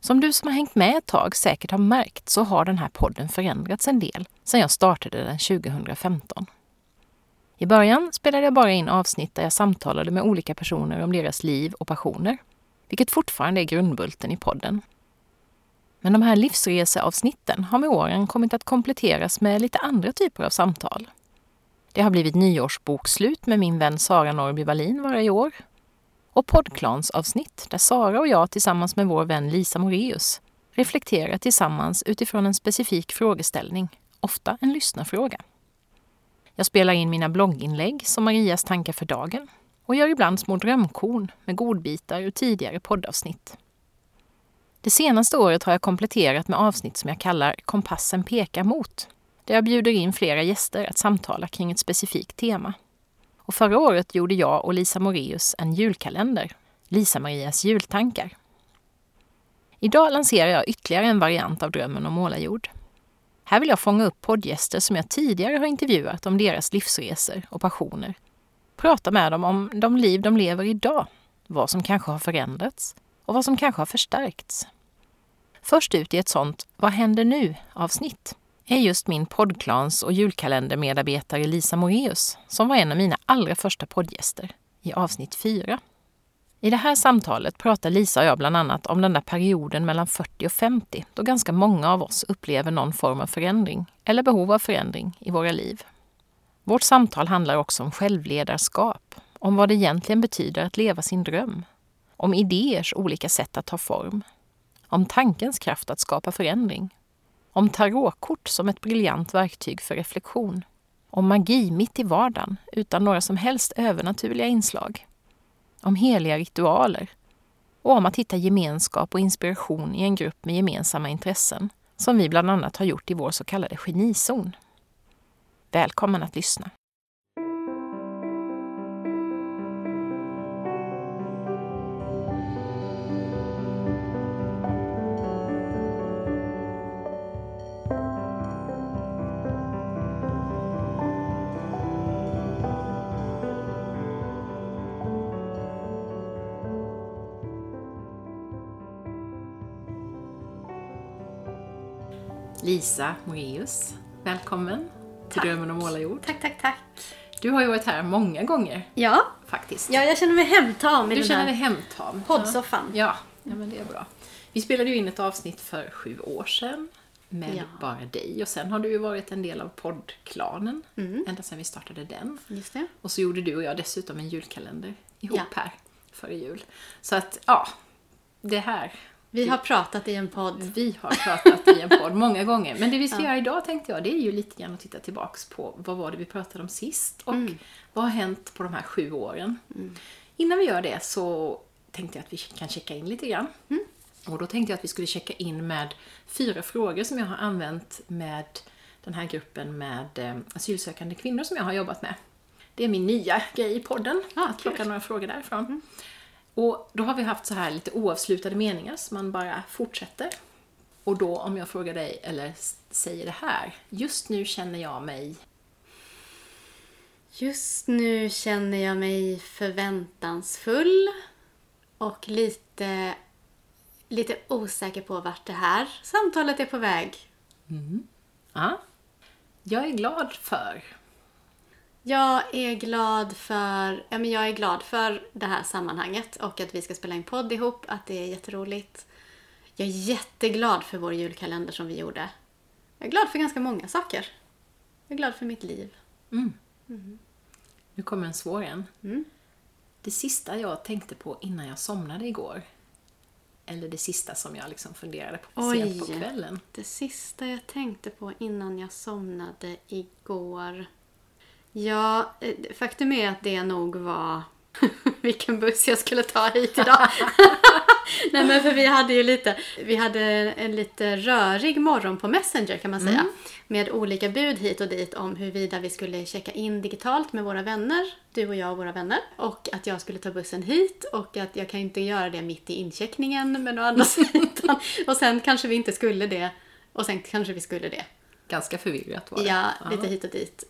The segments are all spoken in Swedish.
Som du som har hängt med ett tag säkert har märkt så har den här podden förändrats en del sedan jag startade den 2015. I början spelade jag bara in avsnitt där jag samtalade med olika personer om deras liv och passioner, vilket fortfarande är grundbulten i podden. Men de här livsreseavsnitten har med åren kommit att kompletteras med lite andra typer av samtal. Det har blivit nyårsbokslut med min vän Sara Norrby Wallin varje år och poddklansavsnitt där Sara och jag tillsammans med vår vän Lisa Moreus reflekterar tillsammans utifrån en specifik frågeställning, ofta en lyssnarfråga. Jag spelar in mina blogginlägg som Marias tankar för dagen och gör ibland små drömkorn med godbitar ur tidigare poddavsnitt. Det senaste året har jag kompletterat med avsnitt som jag kallar Kompassen pekar mot, där jag bjuder in flera gäster att samtala kring ett specifikt tema. Och förra året gjorde jag och Lisa Moreus en julkalender, Lisa-Marias jultankar. Idag lanserar jag ytterligare en variant av Drömmen om målarjord. Här vill jag fånga upp poddgäster som jag tidigare har intervjuat om deras livsresor och passioner. Prata med dem om de liv de lever idag, vad som kanske har förändrats och vad som kanske har förstärkts. Först ut i ett sånt Vad händer nu-avsnitt är just min poddklans och julkalendermedarbetare Lisa Moreus som var en av mina allra första poddgäster i avsnitt 4. I det här samtalet pratar Lisa och jag bland annat om den där perioden mellan 40 och 50 då ganska många av oss upplever någon form av förändring eller behov av förändring i våra liv. Vårt samtal handlar också om självledarskap, om vad det egentligen betyder att leva sin dröm, om idéers olika sätt att ta form, om tankens kraft att skapa förändring om tarotkort som ett briljant verktyg för reflektion. Om magi mitt i vardagen utan några som helst övernaturliga inslag. Om heliga ritualer. Och om att hitta gemenskap och inspiration i en grupp med gemensamma intressen, som vi bland annat har gjort i vår så kallade genizon. Välkommen att lyssna! Lisa Moreus, välkommen till Drömmen om målarjord. Tack, tack, tack. Du har ju varit här många gånger. Ja. Faktiskt. Ja, jag känner mig hemtam i du den känner här dig hemtam. poddsoffan. Ja. ja, men det är bra. Vi spelade ju in ett avsnitt för sju år sedan med Ja. bara dig och sen har du ju varit en del av poddklanen Mm. ända sedan vi startade den. Just det. Och så gjorde du och jag dessutom en julkalender ihop Ja. här före jul. Så att, ja, det här Vi har pratat i en podd. Vi har pratat i en podd många gånger. Men det vi ska Ja. göra idag tänkte jag, det är ju lite grann att titta tillbaks på vad var det vi pratade om sist och Mm. vad har hänt på de här sju åren. Innan vi gör det så tänkte jag att vi kan checka in lite grann. Mm. Och då tänkte jag att vi skulle checka in med fyra frågor som jag har använt med den här gruppen med eh, asylsökande kvinnor som jag har jobbat med. Det är min nya grej i podden, Ah, att plocka några frågor därifrån. Och då har vi haft så här lite oavslutade meningar som man bara fortsätter. Och då om jag frågar dig, eller säger det här. Just nu känner jag mig... Just nu känner jag mig förväntansfull och lite, lite osäker på vart det här samtalet är på väg. Ja. Jag är glad för... Jag är glad för, ja, men jag är glad för det här sammanhanget och att vi ska spela in podd ihop, att det är jätteroligt. Jag är jätteglad för vår julkalender som vi gjorde. Jag är glad för ganska många saker. Jag är glad för mitt liv. Nu kommer en svår en. Mm. Det sista jag tänkte på innan jag somnade igår. Eller det sista som jag liksom funderade på Oj. sent på kvällen. Det sista jag tänkte på innan jag somnade igår. Ja, eh, faktum är att det nog var vilken buss jag skulle ta hit idag. Nej men för vi hade ju lite, vi hade en lite rörig morgon på Messenger kan man säga. Med olika bud hit och dit om huruvida vi skulle checka in digitalt med våra vänner, du och jag och våra vänner. Och att jag skulle ta bussen hit och att jag kan inte göra det mitt i incheckningen men å andra sidan. Och sen kanske vi inte skulle det. Och sen kanske vi skulle det. Ganska förvirrat var det. Ja, lite hit och dit.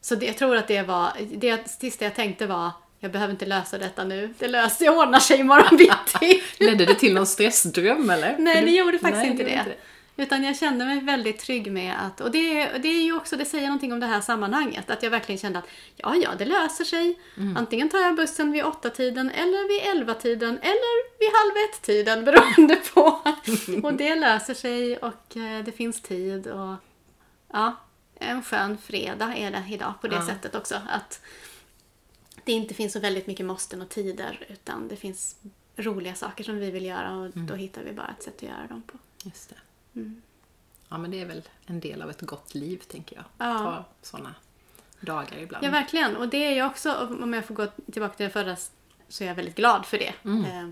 Så det, jag tror att det var, det sista jag tänkte var jag behöver inte lösa detta nu. Det löser jag, ordnar sig imorgon bitti. Ledde det till någon stressdröm eller? Nej, det gjorde faktiskt Nej, inte det. Utan jag kände mig väldigt trygg med att, och det, det är ju också, det säger någonting om det här sammanhanget, att jag verkligen kände att ja, ja, det löser sig. Mm. Antingen tar jag bussen vid åtta tiden eller vid elva tiden eller vid halv ett tiden beroende på. och det löser sig och eh, det finns tid och ja, en skön fredag är det idag på det Ja. sättet också. Att det inte finns så väldigt mycket måsten och tider utan det finns roliga saker som vi vill göra och Mm. då hittar vi bara ett sätt att göra dem på. Just det. Ja, men det är väl en del av ett gott liv, tänker jag. Ja. Ta sådana dagar ibland. Ja, verkligen. Och det är jag också, om jag får gå tillbaka till det förra, så är jag väldigt glad för det. Eh,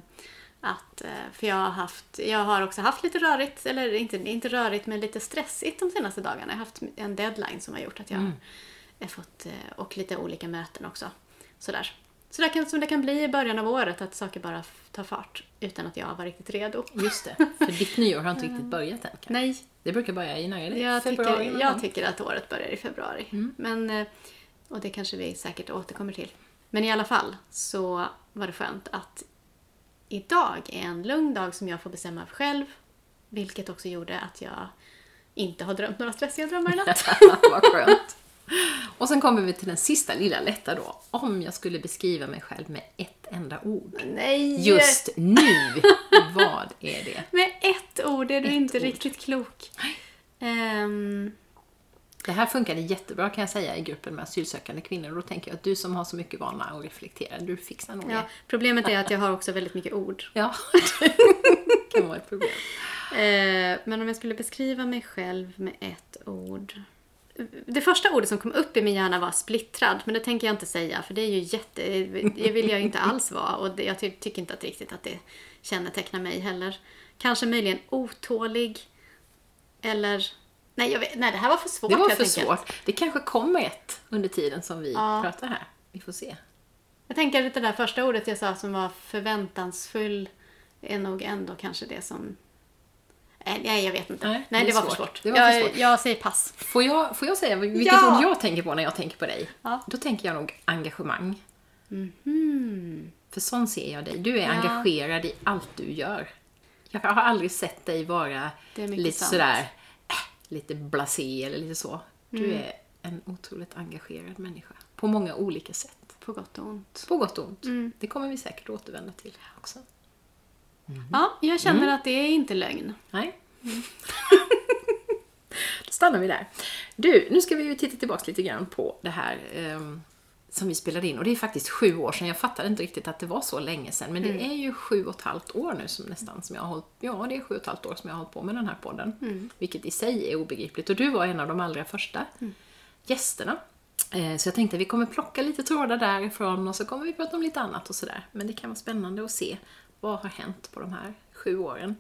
Att, eh, för jag har, haft, jag har också haft lite rörigt, eller inte, inte rörigt, men lite stressigt de senaste dagarna. Jag har haft en deadline som har gjort att jag har fått, eh, och lite olika möten också. Sådär. Så där kan, som det kan bli i början av året, att saker bara tar fart utan att jag var riktigt redo. Just det. För ditt nyår har inte riktigt börjat än. kanske. Nej, Det brukar börja i när? Jag Februari tycker, jag tycker att året börjar i februari. Mm. Men, eh, och det kanske vi säkert återkommer till. Men i alla fall så var det skönt att idag är en lugn dag som jag får bestämma själv. Vilket också gjorde att jag inte har drömt några stressiga drömmar i natt. Vad skönt. Och sen kommer vi till den sista lilla lätta då. Om jag skulle beskriva mig själv med ett enda ord. Nej! Just nu, vad är det? Med ett ord är du Ett inte ord. riktigt klok. Ehm, Det här funkade jättebra kan jag säga i gruppen med asylsökande kvinnor. Då tänker jag att du som har så mycket vana att reflektera, du fixar nog ja, problemet är att jag har också väldigt mycket ord. Ja, det kan vara ett problem. Eh, men om jag skulle beskriva mig själv med ett ord. Det första ordet som kom upp i min hjärna var splittrad, men det tänker jag inte säga för det är ju jätte... Det vill jag inte alls vara och jag ty, tycker inte att riktigt att det kännetecknar mig heller. Kanske möjligen otålig eller... Nej, jag vet, nej det här var för svårt Det var för enkelt. svårt. Det kanske kommer ett under tiden som vi Ja. pratar här. Vi får se. Jag tänker att det där första ordet jag sa som var förväntansfull är nog ändå kanske det som... Nej, jag vet inte. Nej, Nej, det det, var för svårt. svårt. Det var för jag, svårt. jag säger pass. Får jag, får jag säga vilket Ja! ord jag tänker på när jag tänker på dig? Ja. Då tänker jag nog engagemang. Mhm. För sån ser jag dig. Du är Ja. engagerad i allt du gör. Jag har aldrig sett dig vara lite sant. sådär, lite blasé eller lite så. Du Mm. är en otroligt engagerad människa. På många olika sätt. På gott och ont. På gott och ont. Mm. Det kommer vi säkert återvända till också. Ja, jag känner Mm. att det är inte lögn. Nej. Då stannar vi där. Du, nu ska vi ju titta tillbaka lite grann på det här ehm, som vi spelade in. Och det är faktiskt sju år sedan. Jag fattade inte riktigt att det var så länge sedan. Men det är ju sju och ett halvt år nu som nästan som jag har hållit, ja det är sju och ett halvt år som jag har hållit på med den här podden. Vilket i sig är obegripligt. Och du var en av de allra första gästerna. Eh, Så jag tänkte att vi kommer plocka lite trådar därifrån och så kommer vi prata om lite annat och sådär. Men det kan vara spännande att se vad har hänt på de här sju åren.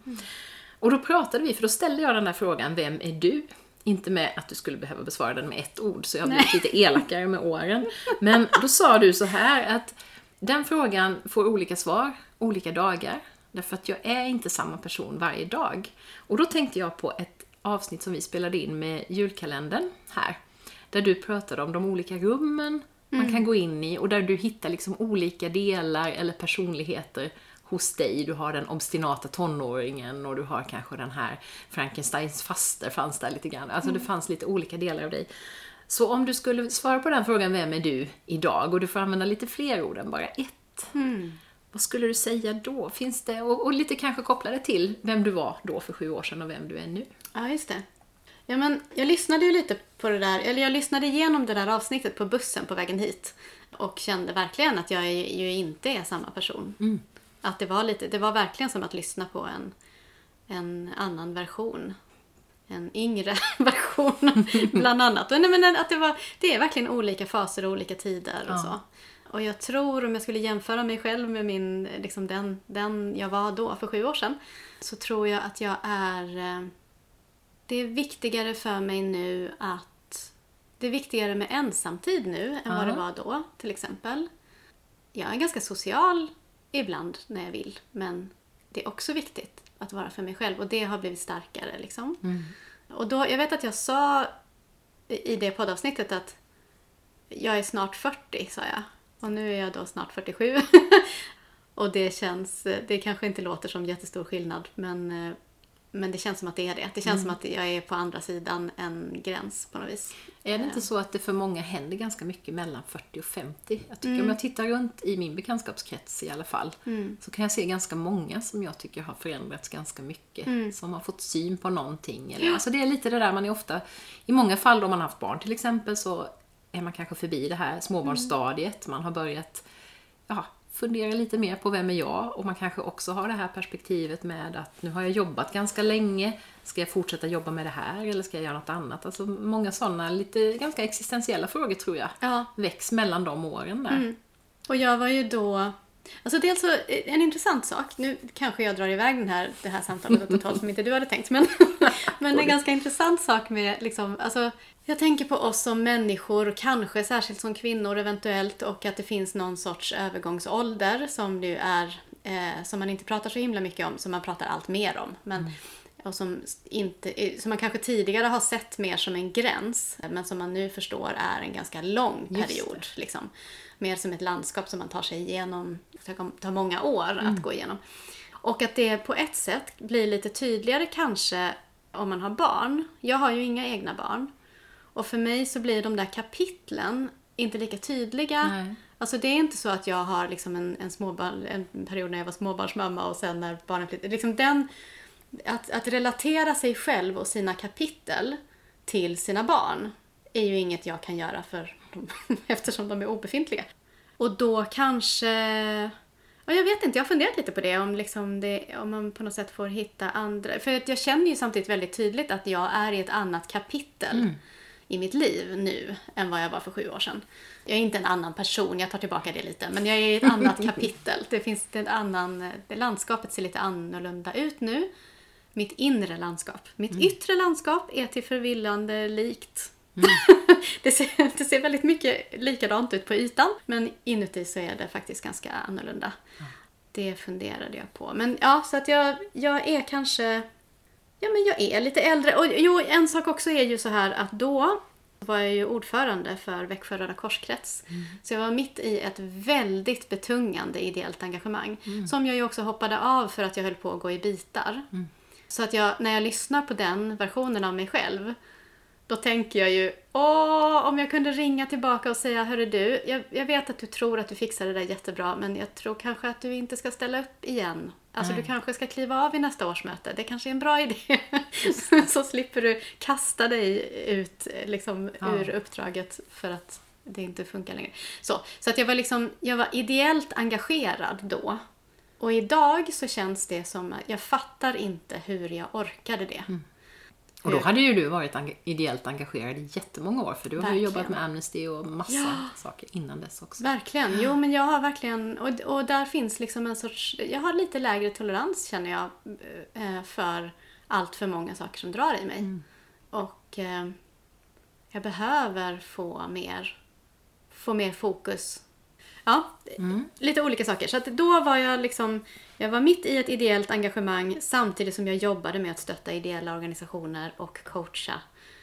Och då pratade vi, för då ställde jag den där frågan, vem är du? Inte med att du skulle behöva besvara den med ett ord, så jag har blivit lite elakare med åren. Men då sa du så här att den frågan får olika svar, olika dagar. Därför att jag är inte samma person varje dag. Och då tänkte jag på ett avsnitt som vi spelade in med julkalendern här. Där du pratade om de olika rummen man kan gå in i och där du hittar liksom olika delar eller personligheter hos dig. Du har den obstinata tonåringen och du har kanske den här Frankensteins faster fanns där lite grann. Alltså det fanns lite olika delar av dig. Så om du skulle svara på den frågan, vem är du idag? Och du får använda lite fler ord än bara ett. Vad skulle du säga då? Finns det, och, och lite kanske koppla det till vem du var då för sju år sedan och vem du är nu. Ja, just det. Ja, men jag lyssnade ju lite på det där, eller jag lyssnade igenom det där avsnittet på bussen på vägen hit och kände verkligen att jag ju inte är samma person. Att det var lite, det var verkligen som att lyssna på en, en annan version. en yngre version bland annat. Och, nej, men att det, var, det är verkligen olika faser och olika tider och Ja. så. Och jag tror, om jag skulle jämföra mig själv med min, liksom den, den jag var då, för sju år sedan, så tror jag att jag är... eh, Det är viktigare för mig nu att... Det är viktigare med ensamtid nu än vad det var då, till exempel. Jag är ganska social ibland när jag vill, men det är också viktigt att vara för mig själv och det har blivit starkare. Liksom. Och då, jag vet att jag sa i i det poddavsnittet att jag är snart 40, sa jag. Och nu är jag då snart 47. och det känns, det kanske inte låter som jättestor skillnad, men, eh, men det känns som att det är det. Det känns som att jag är på andra sidan en gräns på något vis. Är det inte så att det för många händer ganska mycket mellan 40 och 50? Jag tycker Mm. om jag tittar runt i min bekantskapskrets i alla fall, Mm. så kan jag se ganska många som jag tycker har förändrats ganska mycket. Mm. Som har fått syn på någonting. Eller, alltså det är lite det där man är ofta, i många fall om man har haft barn till exempel, så är man kanske förbi det här småbarnsstadiet. Man har börjat ja, fundera lite mer på vem är jag? Och man kanske också har det här perspektivet med att nu har jag jobbat ganska länge. Ska jag fortsätta jobba med det här eller ska jag göra något annat? Alltså många sådana lite ganska existentiella frågor tror jag Ja, väcks mellan de åren där. Och jag var ju då... Alltså dels så, en intressant sak, nu kanske jag drar iväg den här, det här samtalet åt ett håll som inte du hade tänkt, men, men en ganska intressant sak med liksom, alltså, jag tänker på oss som människor, kanske särskilt som kvinnor eventuellt, och att det finns någon sorts övergångsålder som det är, eh, som man inte pratar så himla mycket om, som man pratar allt mer om. Men, och som, inte, som man kanske tidigare har sett mer som en gräns, men som man nu förstår är en ganska lång period. Liksom. Mer som ett landskap som man tar sig igenom, det tar många år att gå igenom. Och att det på ett sätt blir lite tydligare kanske om man har barn. Jag har ju inga egna barn. Och för mig så blir de där kapitlen inte lika tydliga. Nej. Alltså det är inte så att jag har liksom en, en, småbarn, en period när jag var småbarnsmamma och sen när barnen flyttade. Liksom den, att, att relatera sig själv och sina kapitel till sina barn är ju inget jag kan göra för dem, eftersom de är obefintliga. Och då kanske... Ja, jag vet inte, jag har funderat lite på det om, liksom det, om man på något sätt får hitta andra... För att jag känner ju samtidigt väldigt tydligt att jag är i ett annat kapitel i mitt liv nu än vad jag var för sju år sedan. Jag är inte en annan person, jag tar tillbaka det lite, men jag är i ett annat kapitel. Det finns en annan... Det landskapet ser lite annorlunda ut nu. Mitt inre landskap. Mitt yttre landskap är till förvillande likt. det, ser, det ser väldigt mycket likadant ut på ytan, men inuti så är det faktiskt ganska annorlunda. Det funderade jag på. Men ja, så att jag, jag är kanske... Ja, men jag är lite äldre. Och jo, en sak också är ju så här att då var jag ju ordförande för Växjö Röda Korskrets. Så jag var mitt i ett väldigt betungande ideellt engagemang. Som jag ju också hoppade av för att jag höll på att gå i bitar. Så att jag, när jag lyssnar på den versionen av mig själv då tänker jag ju, åh, om jag kunde ringa tillbaka och säga, hörru du, jag, jag vet att du tror att du fixar det där jättebra, men jag tror kanske att du inte ska ställa upp igen. Alltså du kanske ska kliva av i nästa årsmöte, det kanske är en bra idé. Så slipper du kasta dig ut liksom, Ja. ur uppdraget för att det inte funkar längre. Så, så att jag var liksom, jag var ideellt engagerad då. Och idag så känns det som att jag fattar inte hur jag orkade det. Och då hade ju du varit enga- ideellt engagerad i jättemånga år, för du har ju Verkligen. jobbat med Amnesty och massa Ja. saker innan dess också. Verkligen. Jo, men jag har verkligen... Och, och där finns liksom en sorts... Jag har lite lägre tolerans, känner jag, eh, för allt för många saker som drar i mig. Och eh, jag behöver få mer, få mer fokus. Ja, lite olika saker. Så att då var jag liksom... Jag var mitt i ett ideellt engagemang samtidigt som jag jobbade med att stötta ideella organisationer och coacha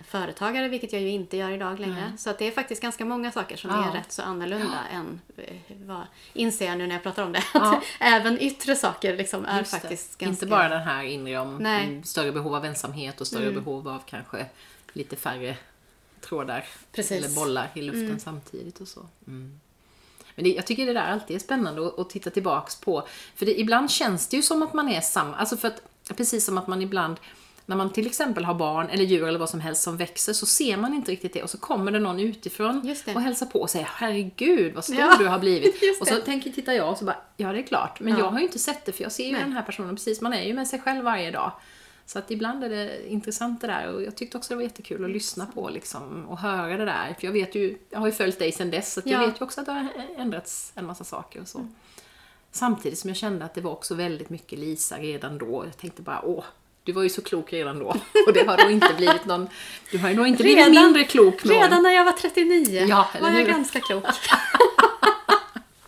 företagare, vilket jag ju inte gör idag längre. Så att det är faktiskt ganska många saker som Ja. är rätt så annorlunda än eh, vad, inser jag nu när jag pratar om det. Ja. Även yttre saker liksom är Just det. faktiskt ganska... Inte bara den här inre om Nej. mm, större behov av ensamhet och större behov av kanske lite färre trådar Precis. eller bollar i luften samtidigt och så. Mm. Men det, jag tycker det där alltid är spännande att, att titta tillbaks på. För det, ibland känns det ju som att man är samma, alltså för att precis som att man ibland när man till exempel har barn eller djur eller vad som helst som växer så ser man inte riktigt det och så kommer det någon utifrån det. och hälsar på och säger herregud vad stor Ja, du har blivit. Och så tänker, tittar jag och så bara, ja det är klart. Men Ja. jag har ju inte sett det för jag ser ju Nej. den här personen precis, man är ju med sig själv varje dag. Så att ibland är det intressant det där och jag tyckte också det var jättekul att lyssna på liksom och höra det där. För jag vet ju, jag har ju följt dig sedan dess så att jag Ja. vet ju också att det har ändrats en massa saker och så. Samtidigt som jag kände att det var också väldigt mycket Lisa redan då. Jag tänkte bara, åh, du var ju så klok redan då. Och det har då inte blivit någon, du har ju nog inte blivit Redan- mindre klok åren. Redan när jag var 39 Ja, var jag ganska klok.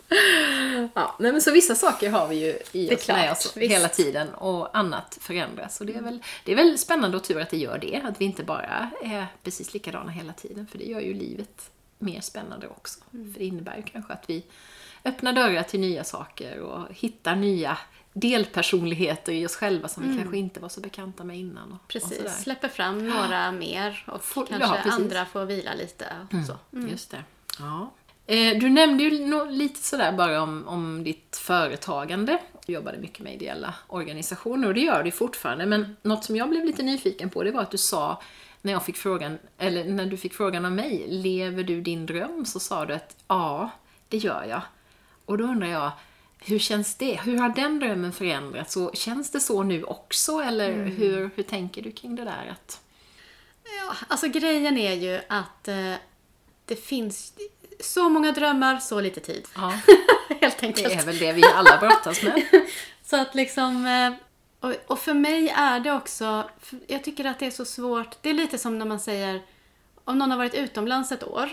Ja, nej men så vissa saker har vi ju i oss klart, med oss visst. hela tiden och annat förändras. Och det är, väl, det är väl spännande och tur att det gör det, att vi inte bara är precis likadana hela tiden, för det gör ju livet mer spännande också. Mm. För det innebär ju kanske att vi öppnar dörrar till nya saker och hittar nya delpersonligheter i oss själva som vi kanske inte var så bekanta med innan. Och, och. Mm. Precis, släpper fram några mer och ja, kanske precis. andra får vila lite. Och så. Just det. Ja. Eh, Du nämnde ju lite sådär bara om, om ditt företagande. Du jobbade mycket med ideella organisationer och det gör du fortfarande. Men något som jag blev lite nyfiken på det var att du sa när jag fick frågan, eller när du fick frågan av mig, lever du din dröm? Så sa du att ja, det gör jag. Och då undrar jag, hur känns det? Hur har den drömmen förändrats? Och känns det så nu också? Eller hur, hur tänker du kring det där? Att, Ja, alltså grejen är ju att eh, det finns så många drömmar, så lite tid. ja, Helt det enkelt. är väl det vi alla brottas med. Så att liksom... eh, Och, och för mig är det också... Jag tycker att det är så svårt. Det är lite som när man säger... Om någon har varit utomlands ett år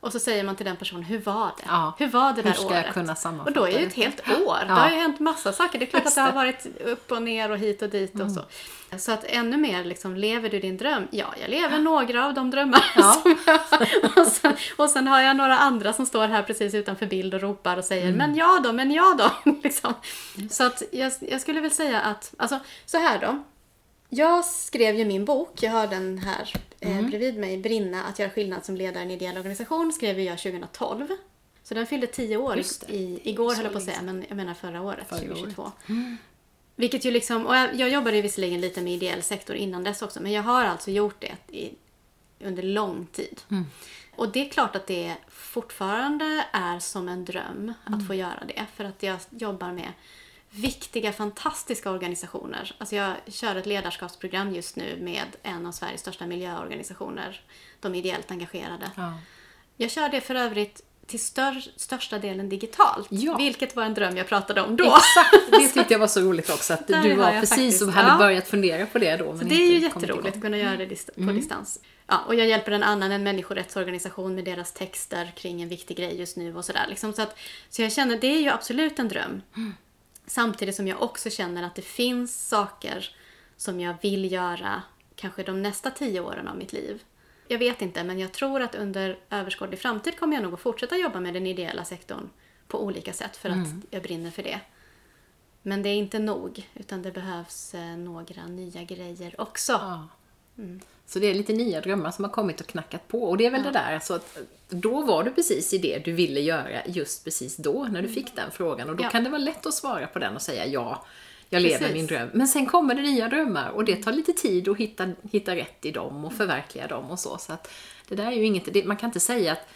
och så säger man till den personen, hur var det? Mm. Ja. Hur var det där Hur ska jag året? kunna och sammanfatta då är ju det? ett helt år. Det Ja. har ju hänt massa saker. Det är klart att Just det har det. Mm. varit upp och ner och hit och dit och så. Så att ännu mer, liksom, lever du din dröm? Ja, jag lever några av de drömmar Ja. som jag och sen, och sen har jag några andra som står här precis utanför bild och ropar och säger Mm. men ja då, men ja då. liksom. Så att jag, jag skulle väl säga att, alltså så här då. Jag skrev ju min bok, jag har den här Mm. eh, bredvid mig, Brinna, att göra skillnad som ledare i en ideell organisation, skrev jag 2012. Så den fyllde 10 år i, igår höll jag på att säga, men jag menar förra året, Förra året. 2022. Vilket ju liksom, och jag, jag jobbade visserligen lite med ideell sektor innan dess också, men jag har alltså gjort det i, under lång tid. Och det är klart att det fortfarande är som en dröm att få göra det, för att jag jobbar med viktiga, fantastiska organisationer. Alltså jag kör ett ledarskapsprogram just nu med en av Sveriges största miljöorganisationer, de ideellt engagerade. Ja. Jag kör det för övrigt till stör, största delen digitalt, Ja. vilket var en dröm jag pratade om då. Exakt, det tyckte jag var så roligt också att du var precis faktiskt- och hade ja. börjat fundera på det då. Men Så det är ju jätteroligt att kunna göra det dist- på distans. Ja, och jag hjälper en annan, en människorättsorganisation med deras texter kring en viktig grej just nu och sådär. Liksom. Så, att, så jag känner, det är ju absolut en dröm. Samtidigt som jag också känner att det finns saker som jag vill göra kanske de nästa tio åren av mitt liv. Jag vet inte, men jag tror att under överskådlig framtid kommer jag nog att fortsätta jobba med den ideella sektorn på olika sätt för att jag brinner för det. Men det är inte nog, utan det behövs eh, några nya grejer också. Ja. Så det är lite nya drömmar som har kommit och knackat på. Och det är väl det där, alltså att då var du precis i det du ville göra just precis då, när du fick den frågan. Och då Ja. kan det vara lätt att svara på den och säga ja, jag lever Precis. min dröm. Men sen kommer det nya drömmar och det tar lite tid att hitta, hitta rätt i dem och förverkliga dem och så. Så att det där är ju inget, det, man kan inte säga att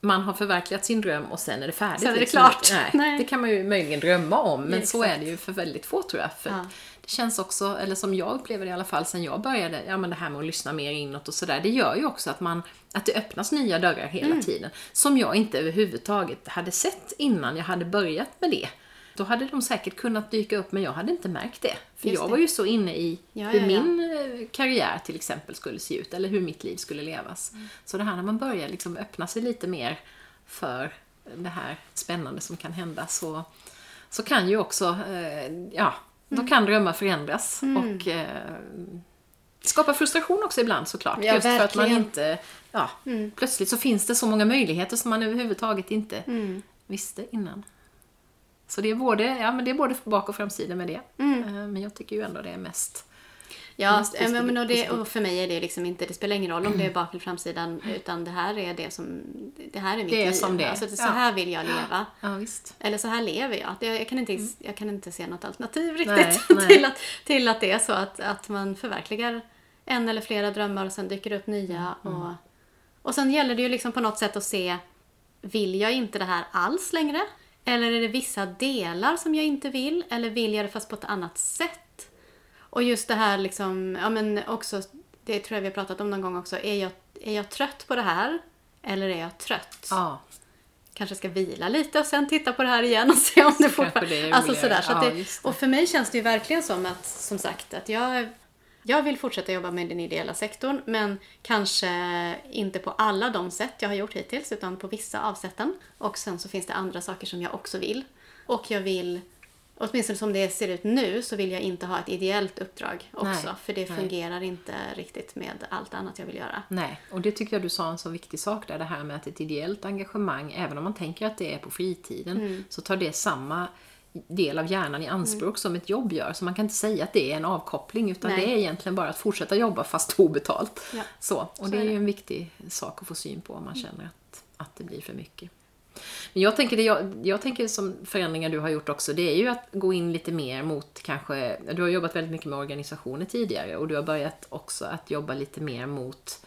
man har förverkligat sin dröm och sen är det färdigt. Sen är det liksom. klart. Nej, Nej. Det kan man ju möjligen drömma om, men Ja, så är det ju för väldigt få tror jag. För Ja. Det känns också, eller som jag upplever det i alla fall sen jag började, ja men det här med att lyssna mer inåt och sådär, det gör ju också att man, att det öppnas nya dörrar hela Mm. tiden. Som jag inte överhuvudtaget hade sett innan jag hade börjat med det. Då hade de säkert kunnat dyka upp men jag hade inte märkt det. För Just jag det. var ju så inne i Ja, hur ja, ja. min eh, karriär till exempel skulle se ut, eller hur mitt liv skulle levas. Mm. Så det här när man börjar liksom öppna sig lite mer för det här spännande som kan hända så, så kan ju också, eh, ja. Då kan drömmar förändras och eh, skapa frustration också ibland såklart. Ja, just för att man. Mm. inte, ja, plötsligt så finns det så många möjligheter som man överhuvudtaget inte Mm. visste innan. Så det är både, ja, men det är både bak och framsida med det. Mm. Eh, Men jag tycker ju ändå det är mest Ja, men, och, det, och för mig är det liksom inte, det spelar ingen roll om det är bak eller framsidan, utan det här är det som, det här är mitt Det är liv. som det. Alltså, så här vill jag leva. Ja. Eller så här lever jag. Jag kan inte, jag kan inte se något alternativ riktigt Nej, nej. Till, att, till att det är så att, att man förverkligar en eller flera drömmar och sen dyker det upp nya. Mm, Och, och sen gäller det ju liksom på något sätt att se, vill jag inte det här alls längre? Eller är det vissa delar som jag inte vill? Eller vill jag det fast på ett annat sätt? Och just det här liksom, ja men också, det tror jag vi har pratat om någon gång också. Är jag, är jag trött på det här? Eller är jag trött? Ja, Kanske ska vila lite och sen titta på det här igen och se om det fortfarande... det alltså sådär. Så Ja, det. och för mig känns det ju verkligen som att, som sagt, att jag, jag vill fortsätta jobba med den ideella sektorn. Men kanske inte på alla de sätt jag har gjort hittills, utan på vissa avsätten. Och sen så finns det andra saker som jag också vill. Och jag vill, åtminstone som det ser ut nu, så vill jag inte ha ett ideellt uppdrag också. Nej, för det nej. fungerar inte riktigt med allt annat jag vill göra. nej. Och det tycker jag du sa en så viktig sak där, det här med att ett ideellt engagemang, även om man tänker att det är på fritiden, Mm. så tar det samma del av hjärnan i anspråk som ett jobb gör. Så man kan inte säga att det är en avkoppling, utan Nej. det är egentligen bara att fortsätta jobba fast obetalt. Ja, Så, och så det är ju en viktig sak att få syn på om man känner att, att det blir för mycket. Men jag tänker, det jag, jag tänker som förändringar du har gjort också, det är ju att gå in lite mer mot kanske, du har jobbat väldigt mycket med organisationer tidigare och du har börjat också att jobba lite mer mot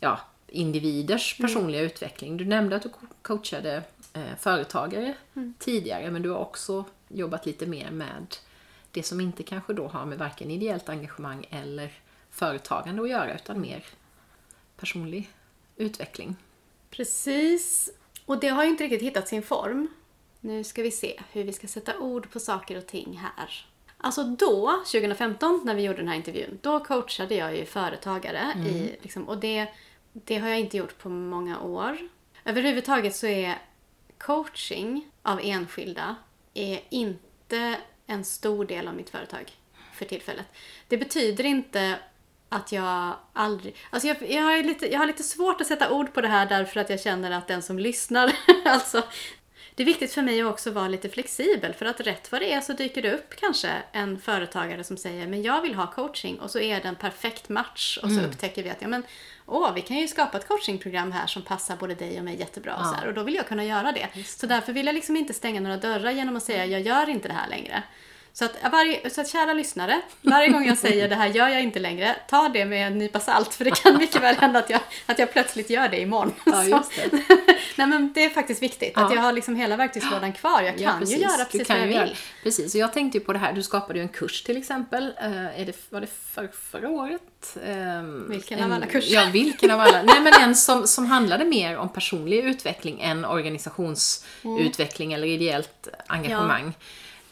ja, individers personliga utveckling. Du nämnde att du co- coachade eh, företagare tidigare, men du har också jobbat lite mer med det som inte kanske då har med varken ideellt engagemang eller företagande att göra, utan mer personlig utveckling. Precis. Och det har ju inte riktigt hittat sin form. Nu ska vi se hur vi ska sätta ord på saker och ting här. Alltså då, 2015, när vi gjorde den här intervjun, då coachade jag ju företagare. I, liksom, och det, det har jag inte gjort på många år. Överhuvudtaget så är coaching av enskilda är inte en stor del av mitt företag för tillfället. Det betyder inte att jag aldrig... Alltså jag, jag, har lite, jag har lite svårt att sätta ord på det här därför att jag känner att den som lyssnar... alltså, det är viktigt för mig att också vara lite flexibel för att rätt vad det är så dyker det upp kanske en företagare som säger men jag vill ha coaching. Och så är det en perfekt match och så upptäcker vi att ja men åh vi kan ju skapa ett coachingprogram här som passar både dig och mig jättebra. Och, så här, och då vill jag kunna göra det. Så därför vill jag liksom inte stänga några dörrar genom att säga jag gör inte det här längre. Så att, varje, så att kära lyssnare, varje gång jag säger det här gör jag inte längre, ta det med en nypa salt för det kan mycket väl hända att jag, att jag plötsligt gör det imorgon. Ja, just det. Nej men det är faktiskt viktigt att Ja. jag har liksom hela verktygslådan kvar. Jag kan ju göra precis vad jag ju vill. Precis, och jag tänkte ju på det här, du skapade ju en kurs till exempel. Eh, är det, var det för, förra året? Ehm, Vilken en, av alla kurser? Ja, vilken av alla? Nej, men en som, som handlade mer om personlig utveckling än organisationsutveckling eller ideellt engagemang.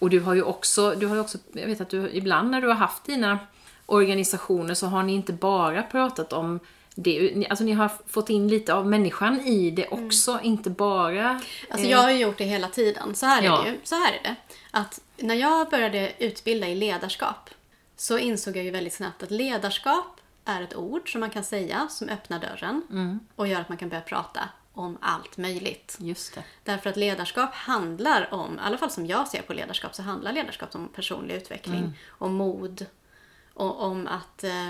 Och du har ju också, du har också, jag vet att du ibland när du har haft dina organisationer så har ni inte bara pratat om det, alltså ni har fått in lite av människan i det också, inte bara... Alltså eh, jag har ju gjort det hela tiden. Så här är Ja. det ju. Så här är det. Att när jag började utbilda i ledarskap så insåg jag ju väldigt snabbt att ledarskap är ett ord som man kan säga som öppnar dörren Mm. och gör att man kan börja prata om allt möjligt. Just det. Därför att ledarskap handlar om, i alla fall som jag ser på ledarskap, så handlar ledarskap om personlig utveckling, Mm. om mod, och om att eh,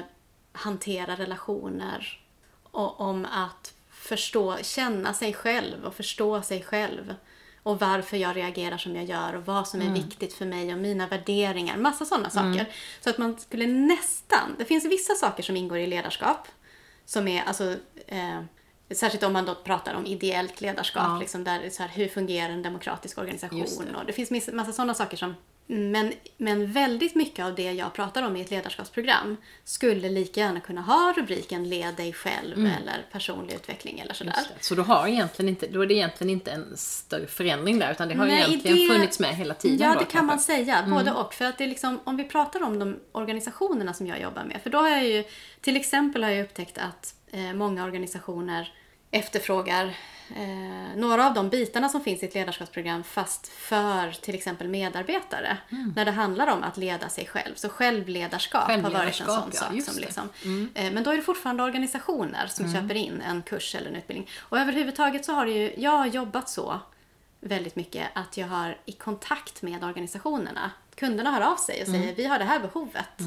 hantera relationer och om att förstå, känna sig själv och förstå sig själv och varför jag reagerar som jag gör och vad som är viktigt för mig och mina värderingar. Massa sådana saker. Så att man skulle nästan, det finns vissa saker som ingår i ledarskap som är alltså eh, Särskilt om man då pratar om ideellt ledarskap, Ja. liksom där, så här, hur fungerar en demokratisk organisation? Det. Och det finns massa sådana saker som... Men, men väldigt mycket av det jag pratar om i ett ledarskapsprogram skulle lika gärna kunna ha rubriken Led dig själv eller personlig utveckling eller sådär. Mm. Så då, har egentligen inte, då är det egentligen inte en större förändring där, utan det har Nej, egentligen det- funnits med hela tiden Ja, då, det kan kanske? man säga. Både och. För att det är liksom, om vi pratar om de organisationerna som jag jobbar med. För då har jag ju, till exempel har jag upptäckt att eh, många organisationer efterfrågar eh, några av de bitarna som finns i ett ledarskapsprogram fast för till exempel medarbetare. Mm. När det handlar om att leda sig själv. Så självledarskap, har varit en Självledarskap, sån ja, sak. Som liksom, eh, men då är det fortfarande organisationer som köper in en kurs eller en utbildning. Och överhuvudtaget så har det ju, jag har jobbat så väldigt mycket att jag har i kontakt med organisationerna. Kunderna hör av sig och säger vi har det här behovet.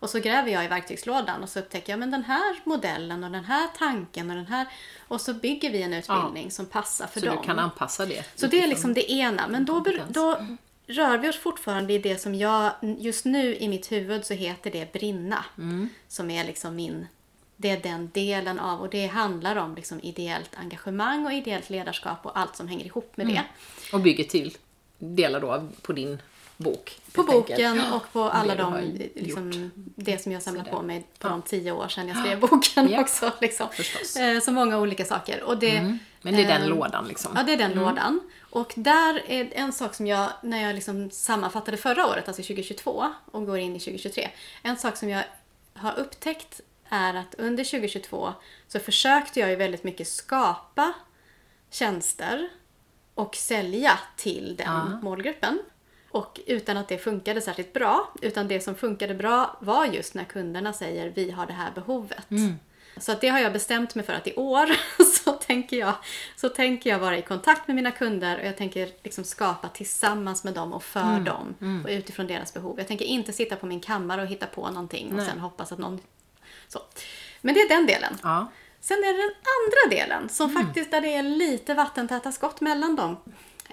Och så gräver jag i verktygslådan och så upptäcker jag men den här modellen och den här tanken och den här och så bygger vi en utbildning som passar för Så dem. du kan anpassa det? Så det är liksom det ena. Men då, då rör vi oss fortfarande i det som jag, just nu i mitt huvud så heter det brinna. Mm. Som är liksom min, det är den delen av, och det handlar om liksom ideellt engagemang och ideellt ledarskap och allt som hänger ihop med Mm. det. Och bygger till delar då på din bok. På helt enkelt. boken och på alla det de, liksom, det som jag Sådär. på mig på de tio år sedan jag skrev boken Ja. också. Liksom. Eh, Så många olika saker. Och det, Mm. Men det är den eh, lådan liksom. Ja, det är den lådan. Och där är en sak som jag, när jag liksom sammanfattade förra året, alltså 2022, och går in i 2023. En sak som jag har upptäckt är att under 2022 så försökte jag ju väldigt mycket skapa tjänster och sälja till den Ja. målgruppen. Och utan att det funkade särskilt bra. Utan det som funkade bra var just när kunderna säger vi har det här behovet. Så att det har jag bestämt mig för att i år så tänker jag, så tänker jag vara i kontakt med mina kunder och jag tänker liksom skapa tillsammans med dem och för dem och utifrån deras behov. Jag tänker inte sitta på min kammare och hitta på någonting och Nej. sen hoppas att någon... Så. Men det är den delen. Ja. Sen är det den andra delen som faktiskt där det är lite vattentäta skott mellan dem.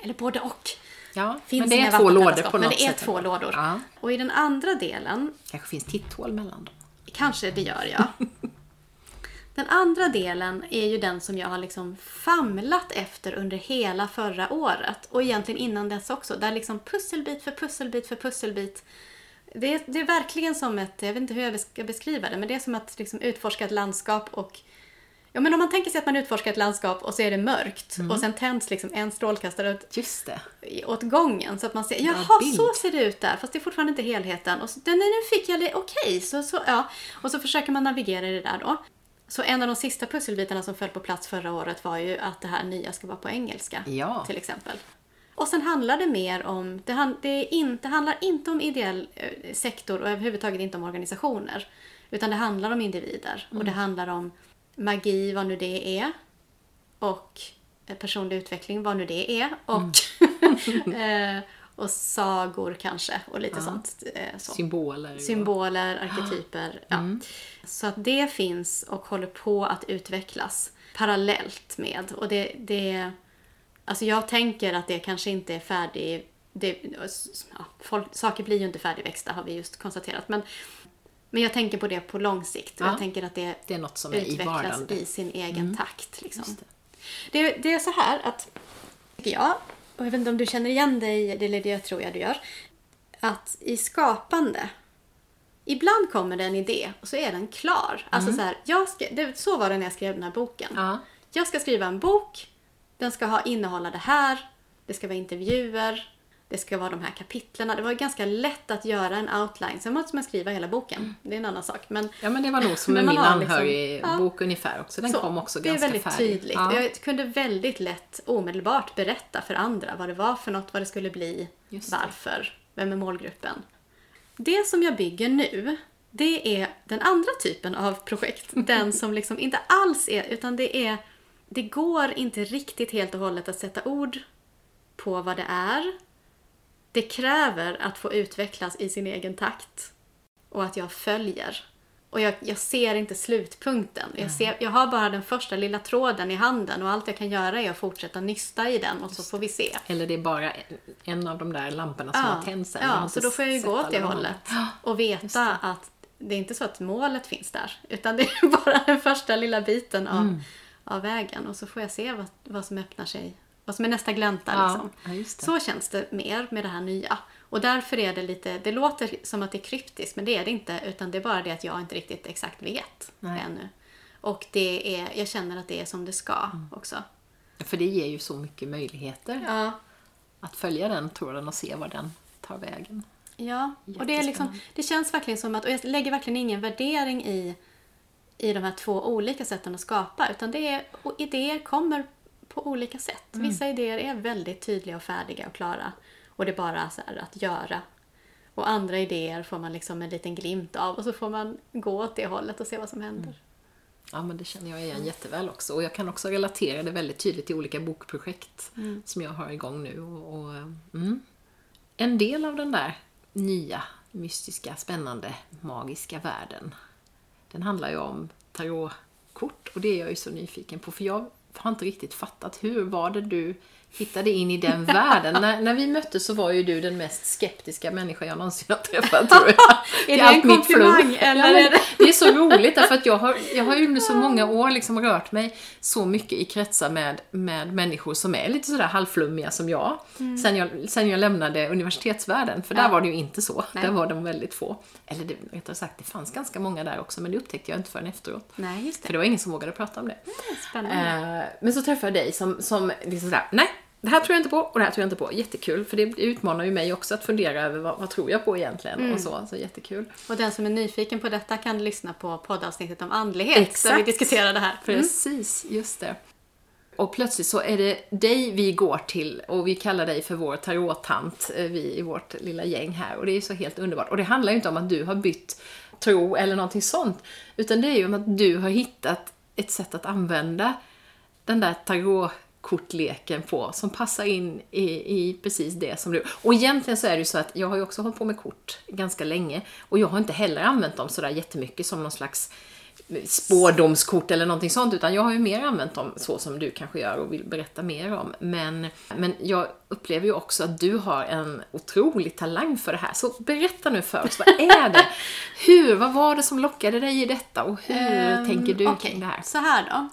Eller både och. Ja. Finns men det är två lådor på Men något det är sätt. två lådor. Ja. Och i den andra delen kanske finns titthål mellan dem. Kanske det gör jag. Den andra delen är ju den som jag har liksom famlat efter under hela förra året. Och egentligen innan dess också. Där liksom pusselbit för pusselbit för pusselbit. Det är, det är verkligen som ett, jag vet inte hur jag ska beskriva det, men det är som att liksom utforska ett landskap och Ja men om man tänker sig att man utforskar ett landskap och så är det mörkt och sen tänds liksom en strålkastare åt, Just det. åt gången så att man ser, jaha så ser det ut där fast det är fortfarande inte helheten. Och så, nu fick jag det, okej, så, så, ja. Och så försöker man navigera i det där då. Så en av de sista pusselbitarna som föll på plats förra året var ju att det här nya ska vara på engelska. Ja. Till exempel. Och sen handlar det mer om, det, han, det, in, det handlar inte om ideell eh, sektor och överhuvudtaget inte om organisationer. Utan det handlar om individer. Och det handlar om magi, vad nu det är. Och eh, personlig utveckling, vad nu det är. Och, eh, och sagor kanske. Och lite sånt. Eh, så. Symboler. Symboler, arketyper. Ja. Så att det finns och håller på att utvecklas parallellt med. Och det, det, alltså jag tänker att det kanske inte är färdig... Det, ja, folk, saker blir ju inte färdigväxta har vi just konstaterat. Men, men jag tänker på det på lång sikt. Och Ja. jag tänker att det, Det är något som är i utvecklas i sin egen takt. Liksom. Det. Det, det är så här att, tycker jag, och jag vet inte om du känner igen dig det, eller det tror jag du gör, att i skapande, ibland kommer det en idé och så är den klar. Alltså så här, jag ska, det, så var det när jag skrev den här boken. Ja. Jag ska skriva en bok, den ska ha innehålla det här, det ska vara intervjuer, det ska vara de här kapitlerna. Det var ganska lätt att göra en outline. Sen måste man skriva hela boken. Det är en annan sak. Men ja, men det var nog som med min har liksom- anhörigbok ungefär också. Den så, kom också det är ganska väldigt färdig. tydligt. Ja. Jag kunde väldigt lätt omedelbart berätta för andra vad det var för något, vad det skulle bli, Just det. varför, vem är målgruppen. Det som jag bygger nu, det är den andra typen av projekt. den som liksom inte alls är, utan det är, det går inte riktigt helt och hållet att sätta ord på vad det är. Det kräver att få utvecklas i sin egen takt och att jag följer. Och jag, jag ser inte slutpunkten. Jag, ser, jag har bara den första lilla tråden i handen och allt jag kan göra är att fortsätta nysta i den och så får vi se. Eller det är bara en- av de där lamporna som har tänts ja så då får jag ju gå åt det hållet. Och veta att det är inte så att målet finns där. Utan det är bara den första lilla biten av, Mm. av vägen. Och så får jag se vad, vad som öppnar sig. Vad som är nästa glänta Ja, liksom. ja. Så känns det mer med det här nya. Och därför är det lite, det låter som att det är kryptiskt men det är det inte. Utan det är bara det att jag inte riktigt exakt vet Nej. ännu. Och det är, jag känner att det är som det ska Mm. också. För det ger ju så mycket möjligheter Ja, att följa den tråden och se var den tar vägen. Ja, och det, är liksom, det känns verkligen som att, och jag lägger verkligen ingen värdering i, i de här två olika sätten att skapa, utan det är, och idéer kommer på olika sätt. Vissa idéer är väldigt tydliga och färdiga och klara och det är bara så att göra. Och andra idéer får man liksom en liten glimt av och så får man gå åt det hållet och se vad som händer. Ja, men det känner jag igen jätteväl också. Och jag kan också relatera det väldigt tydligt till olika bokprojekt som jag har igång nu. Och, och, mm. En del av den där nya, mystiska, spännande, magiska världen, den handlar ju om tarotkort och det är jag ju så nyfiken på. För jag har inte riktigt fattat. Hur var det du hittade in i den världen? när, när vi möttes så var ju du den mest skeptiska människa jag någonsin har träffat tror jag. är det en komplimang eller Ja, men det... det är så roligt därför att jag har, jag har ju under så många år liksom rört mig så mycket i kretsar med, med människor som är lite sådär halvflummiga som jag. Sen, jag sen jag lämnade universitetsvärlden, för där Ja. var det ju inte så. Nej. Där var de väldigt få. Eller det, rättare sagt, det fanns ganska många där också, men det upptäckte jag inte förrän efteråt. Nej, just För det. det var ingen som vågade prata om det. Spännande. Eh, men så träffade jag dig som, som liksom sådär, nej, det här tror jag inte på och det här tror jag inte på. Jättekul, för det utmanar ju mig också att fundera över vad, vad tror jag på egentligen Mm. och så. Så jättekul. Och den som är nyfiken på detta kan lyssna på poddavsnittet om andlighet där vi Exakt. diskuterar det här. Mm. Precis, just det. Och plötsligt så är det dig vi går till och vi kallar dig för vår tarottant, eh, vi i vårt lilla gäng här. Och det är så helt underbart. Och det handlar ju inte om att du har bytt tro eller någonting sånt. Utan det är ju om att du har hittat ett sätt att använda den där tarotkortleken på som passar in i, i precis det som du... Och egentligen så är det ju så att jag har ju också hållit på med kort ganska länge och jag har inte heller använt dem sådär jättemycket som någon slags spårdomskort eller någonting sånt utan jag har ju mer använt dem så som du kanske gör och vill berätta mer om. Men, men jag upplever ju också att du har en otrolig talang för det här. Så berätta nu för oss, vad är det? Hur, vad var det som lockade dig i detta och hur Ehm, tänker du okej, kring det här? Så här då.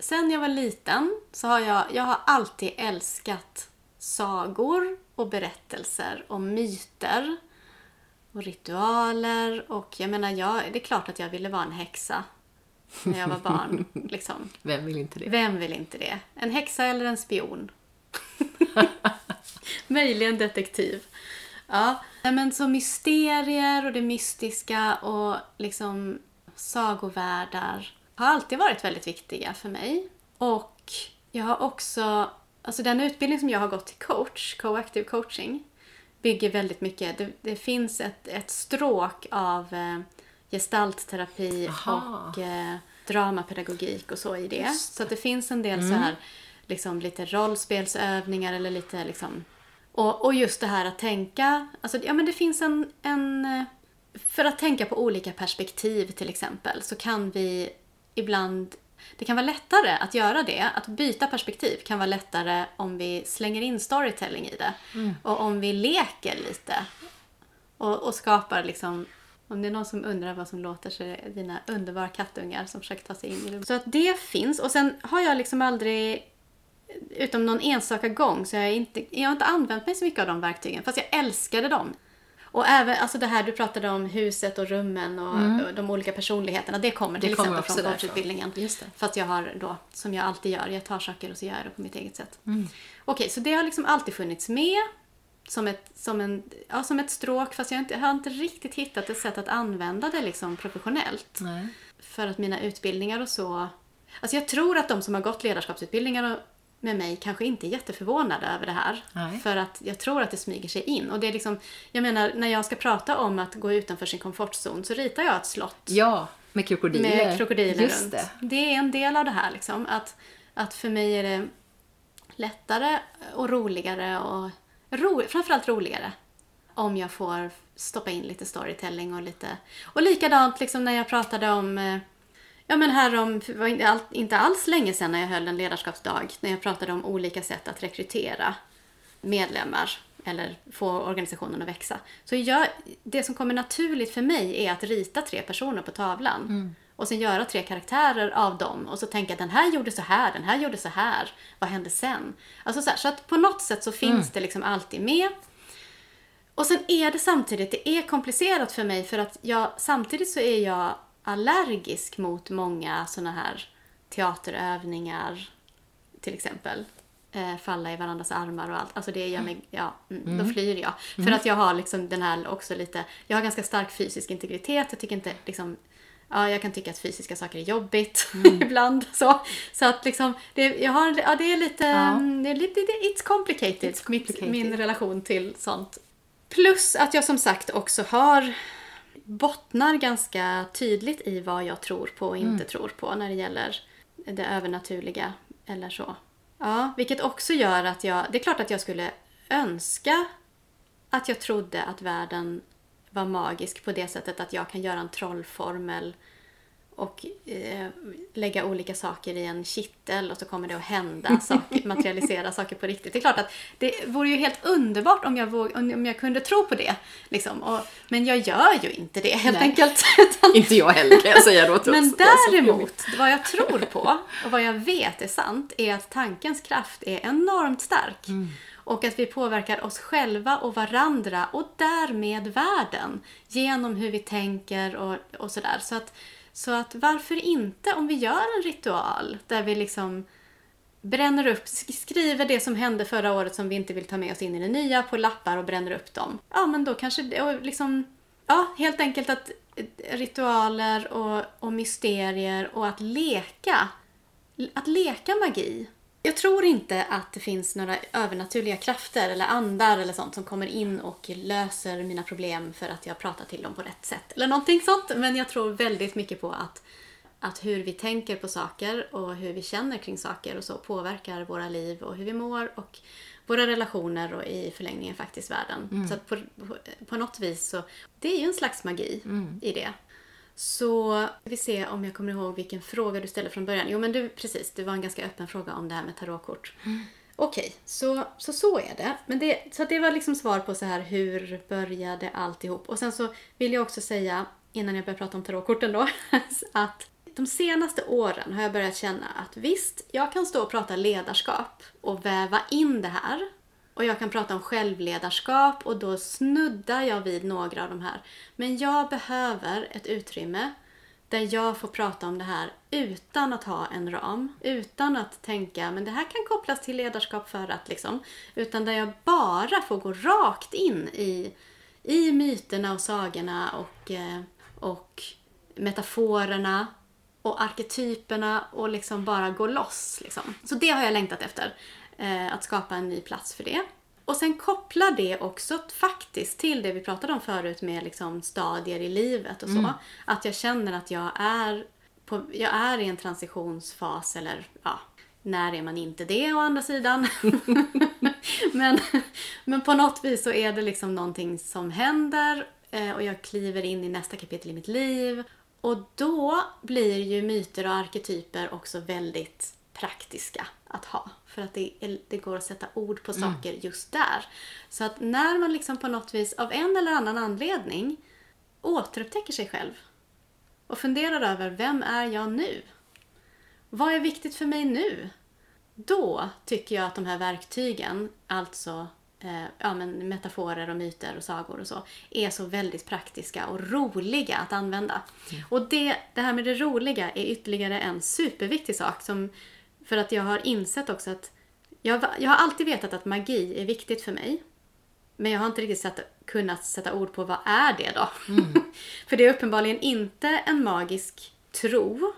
Sen jag var liten så har jag, jag har alltid älskat sagor och berättelser och myter och ritualer och jag menar, jag, det är klart att jag ville vara en häxa när jag var barn. liksom. Vem vill inte det? Vem vill inte det? En häxa eller en spion? Möjligen detektiv. Ja, men så mysterier och det mystiska och liksom sagovärldar har alltid varit väldigt viktiga för mig. Och jag har också, alltså den utbildning som jag har gått till coach, coactive coaching, bygger väldigt mycket, det, det finns ett, ett stråk av eh, gestaltterapi Aha. och eh, dramapedagogik och så i det. Just Så att det finns en del så här, liksom lite rollspelsövningar eller lite liksom... Och, och just det här att tänka, alltså ja men det finns en, en... eh, För att tänka på olika perspektiv till exempel så kan vi ibland... Det kan vara lättare att göra det, att byta perspektiv kan vara lättare om vi slänger in storytelling i det. Och om vi leker lite. Och, och skapar liksom... Om det är någon som undrar vad som låter så är det dina underbara kattungar som försöker ta sig in i rummet. Så att det finns. Och sen har jag liksom aldrig, utom någon enstaka gång, så jag inte, jag har inte använt mig så mycket av de verktygen. Fast jag älskade dem. Och även alltså det här du pratade om, huset och rummen och, och de olika personligheterna. Det kommer till Mm. Det kommer exempel från coachutbildningen. Fast jag har då, som jag alltid gör, jag tar saker och så gör jag det på mitt eget sätt. Mm. Okej, så det har liksom alltid funnits med som ett, som en, ja, som ett stråk fast jag, har inte, jag har inte riktigt hittat ett sätt att använda det liksom professionellt. Nej. För att mina utbildningar och så... Alltså jag tror att de som har gått ledarskapsutbildningar och- med mig kanske inte är jätteförvånade över det här. Nej. För att jag tror att det smyger sig in. Och det är liksom, jag menar, när jag ska prata om att gå utanför sin komfortzon så ritar jag ett slott Ja, med krokodiler. med krokodiler Just runt. det. Det. är en del av det här. Liksom. Att, att för mig är det lättare och roligare och ro, framförallt roligare om jag får stoppa in lite storytelling och lite... Och likadant liksom när jag pratade om... Ja men här om, det var inte, all, inte alls länge sedan när jag höll en ledarskapsdag, när jag pratade om olika sätt att rekrytera medlemmar eller få organisationen att växa. Så jag, det som kommer naturligt för mig är att rita tre personer på tavlan. Och sen göra tre karaktärer av dem och så tänka den här gjorde så här, den här gjorde så här. Vad hände sen? Alltså så, här, så att på något sätt så finns det liksom alltid med. Och sen är det samtidigt, det är komplicerat för mig för att jag, samtidigt så är jag allergisk mot många såna här teaterövningar till exempel. Eh, falla i varandras armar och allt. Alltså det gör mig, ja, mm, då flyr jag. För att jag har liksom den här också lite, jag har ganska stark fysisk integritet. Jag tycker inte liksom, ja jag kan tycka att fysiska saker är jobbigt ibland. Så, så att liksom, det, jag har, ja, det är lite, Ja. mm, det är lite, it's complicated, It's complicated. Mitt, min relation till sånt. Plus att jag som sagt också har bottnar ganska tydligt i vad jag tror på och inte tror på när det gäller det övernaturliga eller så. Ja, vilket också gör att jag... Det är klart att jag skulle önska att jag trodde att världen var magisk på det sättet att jag kan göra en trollformel och eh, lägga olika saker i en kittel och så kommer det att hända saker, materialisera saker på riktigt. Det är klart att det vore ju helt underbart om jag, våg, om jag kunde tro på det. Liksom. Och, men jag gör ju inte det helt Nej. enkelt. Inte jag heller kan jag säga då. Men däremot, vad jag tror på och vad jag vet är sant är att tankens kraft är enormt stark. Och att vi påverkar oss själva och varandra och därmed världen genom hur vi tänker och, och sådär. Så att, så att varför inte om vi gör en ritual där vi liksom bränner upp, skriver det som hände förra året som vi inte vill ta med oss in i det nya på lappar och bränner upp dem. Ja, men då kanske det, och liksom, ja, helt enkelt att eh, ritualer och, och mysterier och att leka, att leka magi. Jag tror inte att det finns några övernaturliga krafter eller andar eller sånt som kommer in och löser mina problem för att jag pratar till dem på rätt sätt. Eller någonting sånt. Men jag tror väldigt mycket på att att hur vi tänker på saker och hur vi känner kring saker och så påverkar våra liv och hur vi mår och våra relationer och i förlängningen faktiskt världen. Så att på, på, på något vis så, det är ju en slags magi i det. Så vi se om jag kommer ihåg vilken fråga du ställde från början. Jo men du, precis, det var en ganska öppen fråga om det här med tarotkort. Okej, så, så så är det. Men det, så det var liksom svar på så här hur började alltihop? Och sen så vill jag också säga, innan jag börjar prata om tarotkorten då, att de senaste åren har jag börjat känna att visst, jag kan stå och prata ledarskap och väva in det här. Och jag kan prata om självledarskap och då snuddar jag vid några av de här. Men jag behöver ett utrymme där jag får prata om det här utan att ha en ram. Utan att tänka, men det här kan kopplas till ledarskap för att liksom. Utan där jag bara får gå rakt in i, i myterna och sagorna och, eh, och metaforerna och arketyperna och liksom bara gå loss. Liksom. Så det har jag längtat efter. Eh, att skapa en ny plats för det. Och sen koppla det också faktiskt till det vi pratade om förut med liksom stadier i livet och så. Att jag känner att jag är, på, jag är i en transitionsfas eller ja, när är man inte det å andra sidan? men, men på något vis så är det liksom någonting som händer eh, och jag kliver in i nästa kapitel i mitt liv. Och då blir ju myter och arketyper också väldigt praktiska att ha. För att det, det går att sätta ord på saker just där. Så att när man liksom på något vis av en eller annan anledning återupptäcker sig själv och funderar över vem är jag nu? Vad är viktigt för mig nu? Då tycker jag att de här verktygen, alltså eh, ja, men metaforer och myter och sagor och så, är så väldigt praktiska och roliga att använda. Och det, det här med det roliga är ytterligare en superviktig sak som, för att jag har insett också att jag, jag har alltid vetat att magi är viktigt för mig. Men jag har inte riktigt satt, kunnat sätta ord på vad är det då? för det är uppenbarligen inte en magisk tro.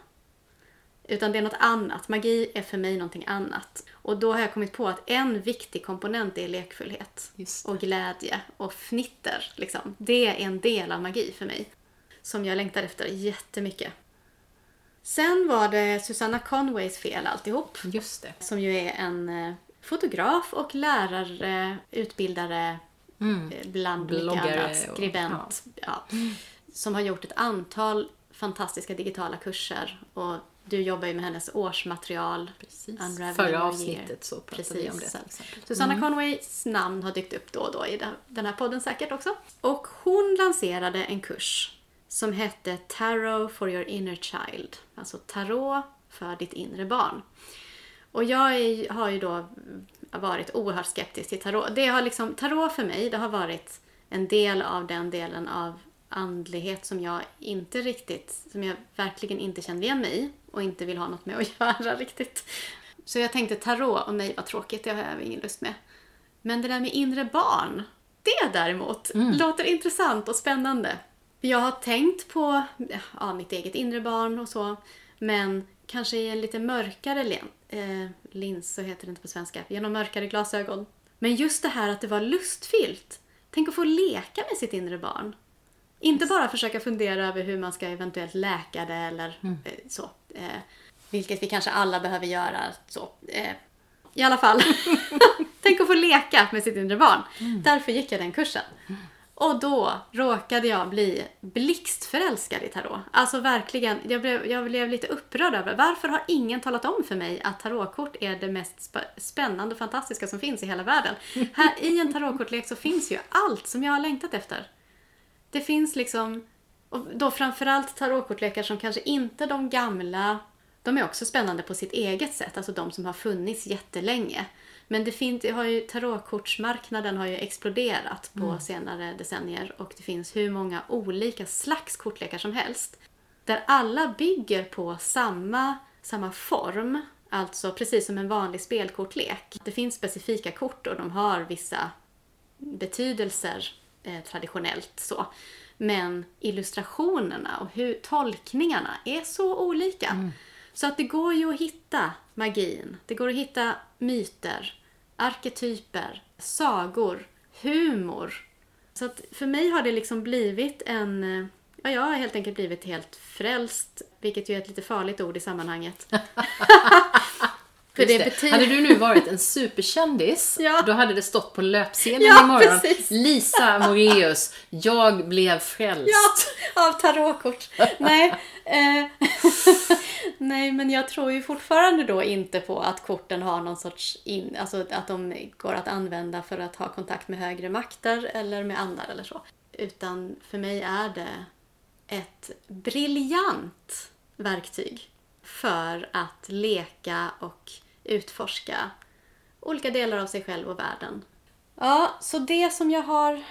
Utan det är något annat. Magi är för mig någonting annat. Och då har jag kommit på att en viktig komponent är lekfullhet. Och glädje och fnitter. Liksom. Det är en del av magi för mig. Som jag längtar efter jättemycket. Sen var det Susanna Conways fel alltihop. Just det. Som ju är en eh, fotograf och lärare, utbildare, eh, bland mycket Bloggare annat, och- skribent. Ja. Som har gjort ett antal fantastiska digitala kurser. Och du jobbar ju med hennes årsmaterial. Precis. Förra avsnittet så pratade vi om det. Exempel. Susanna Conways namn har dykt upp då och då i den här podden säkert också. Och hon lanserade en kurs som hette Tarot for your inner child. Alltså tarot för ditt inre barn. Och jag är, har ju då varit oerhört skeptisk till tarot. Det har liksom, tarot för mig, det har varit en del av den delen av andlighet som jag inte riktigt, som jag verkligen inte kände igen mig i och inte vill ha något med att göra riktigt. Så jag tänkte tarot, och nej vad tråkigt, det har jag ingen lust med. Men det där med inre barn, det däremot låter intressant och spännande. Jag har tänkt på ja, mitt eget inre barn och så, men kanske i en lite mörkare len, eh, lins, så heter det inte på svenska, genom mörkare glasögon. Men just det här att det var lustfyllt. Tänk att få leka med sitt inre barn. Inte bara försöka fundera över hur man ska eventuellt läka det eller eh, så. Eh, vilket vi kanske alla behöver göra. Så. Eh, I alla fall. Tänk att få leka med sitt inre barn. Därför gick jag den kursen. Och då råkade jag bli blixtförälskad i tarot. Alltså verkligen, jag blev, jag blev lite upprörd över varför har ingen talat om för mig att tarotkort är det mest sp- spännande och fantastiska som finns i hela världen. Här i en tarotkortlek så finns ju allt som jag har längtat efter. Det finns liksom, och då framförallt tarotkortlekar som kanske inte de gamla, de är också spännande på sitt eget sätt, alltså de som har funnits jättelänge. Men det finns, det har ju, tarotkortsmarknaden har ju exploderat på senare decennier och det finns hur många olika slags kortlekar som helst. Där alla bygger på samma, samma form, alltså precis som en vanlig spelkortlek. Det finns specifika kort och de har vissa betydelser eh, traditionellt så. Men illustrationerna och hur, tolkningarna är så olika. Så att det går ju att hitta magin. Det går att hitta myter, arketyper, sagor, humor. Så att för mig har det liksom blivit en... eh, Ja, jag har helt enkelt blivit helt frälst, vilket ju är ett lite farligt ord i sammanhanget. för det betyder... Hade du nu varit en superkändis, Ja. då hade det stått på löpsedeln Ja, imorgon. precis. Lisa Moreus, jag blev frälst. Ja, av tarotkort. Nej, Eh, nej, men jag tror ju fortfarande då inte på att korten har någon sorts... In, alltså att de går att använda för att ha kontakt med högre makter eller med andar eller så. Utan för mig är det ett briljant verktyg för att leka och utforska olika delar av sig själv och världen. Ja, så det som jag har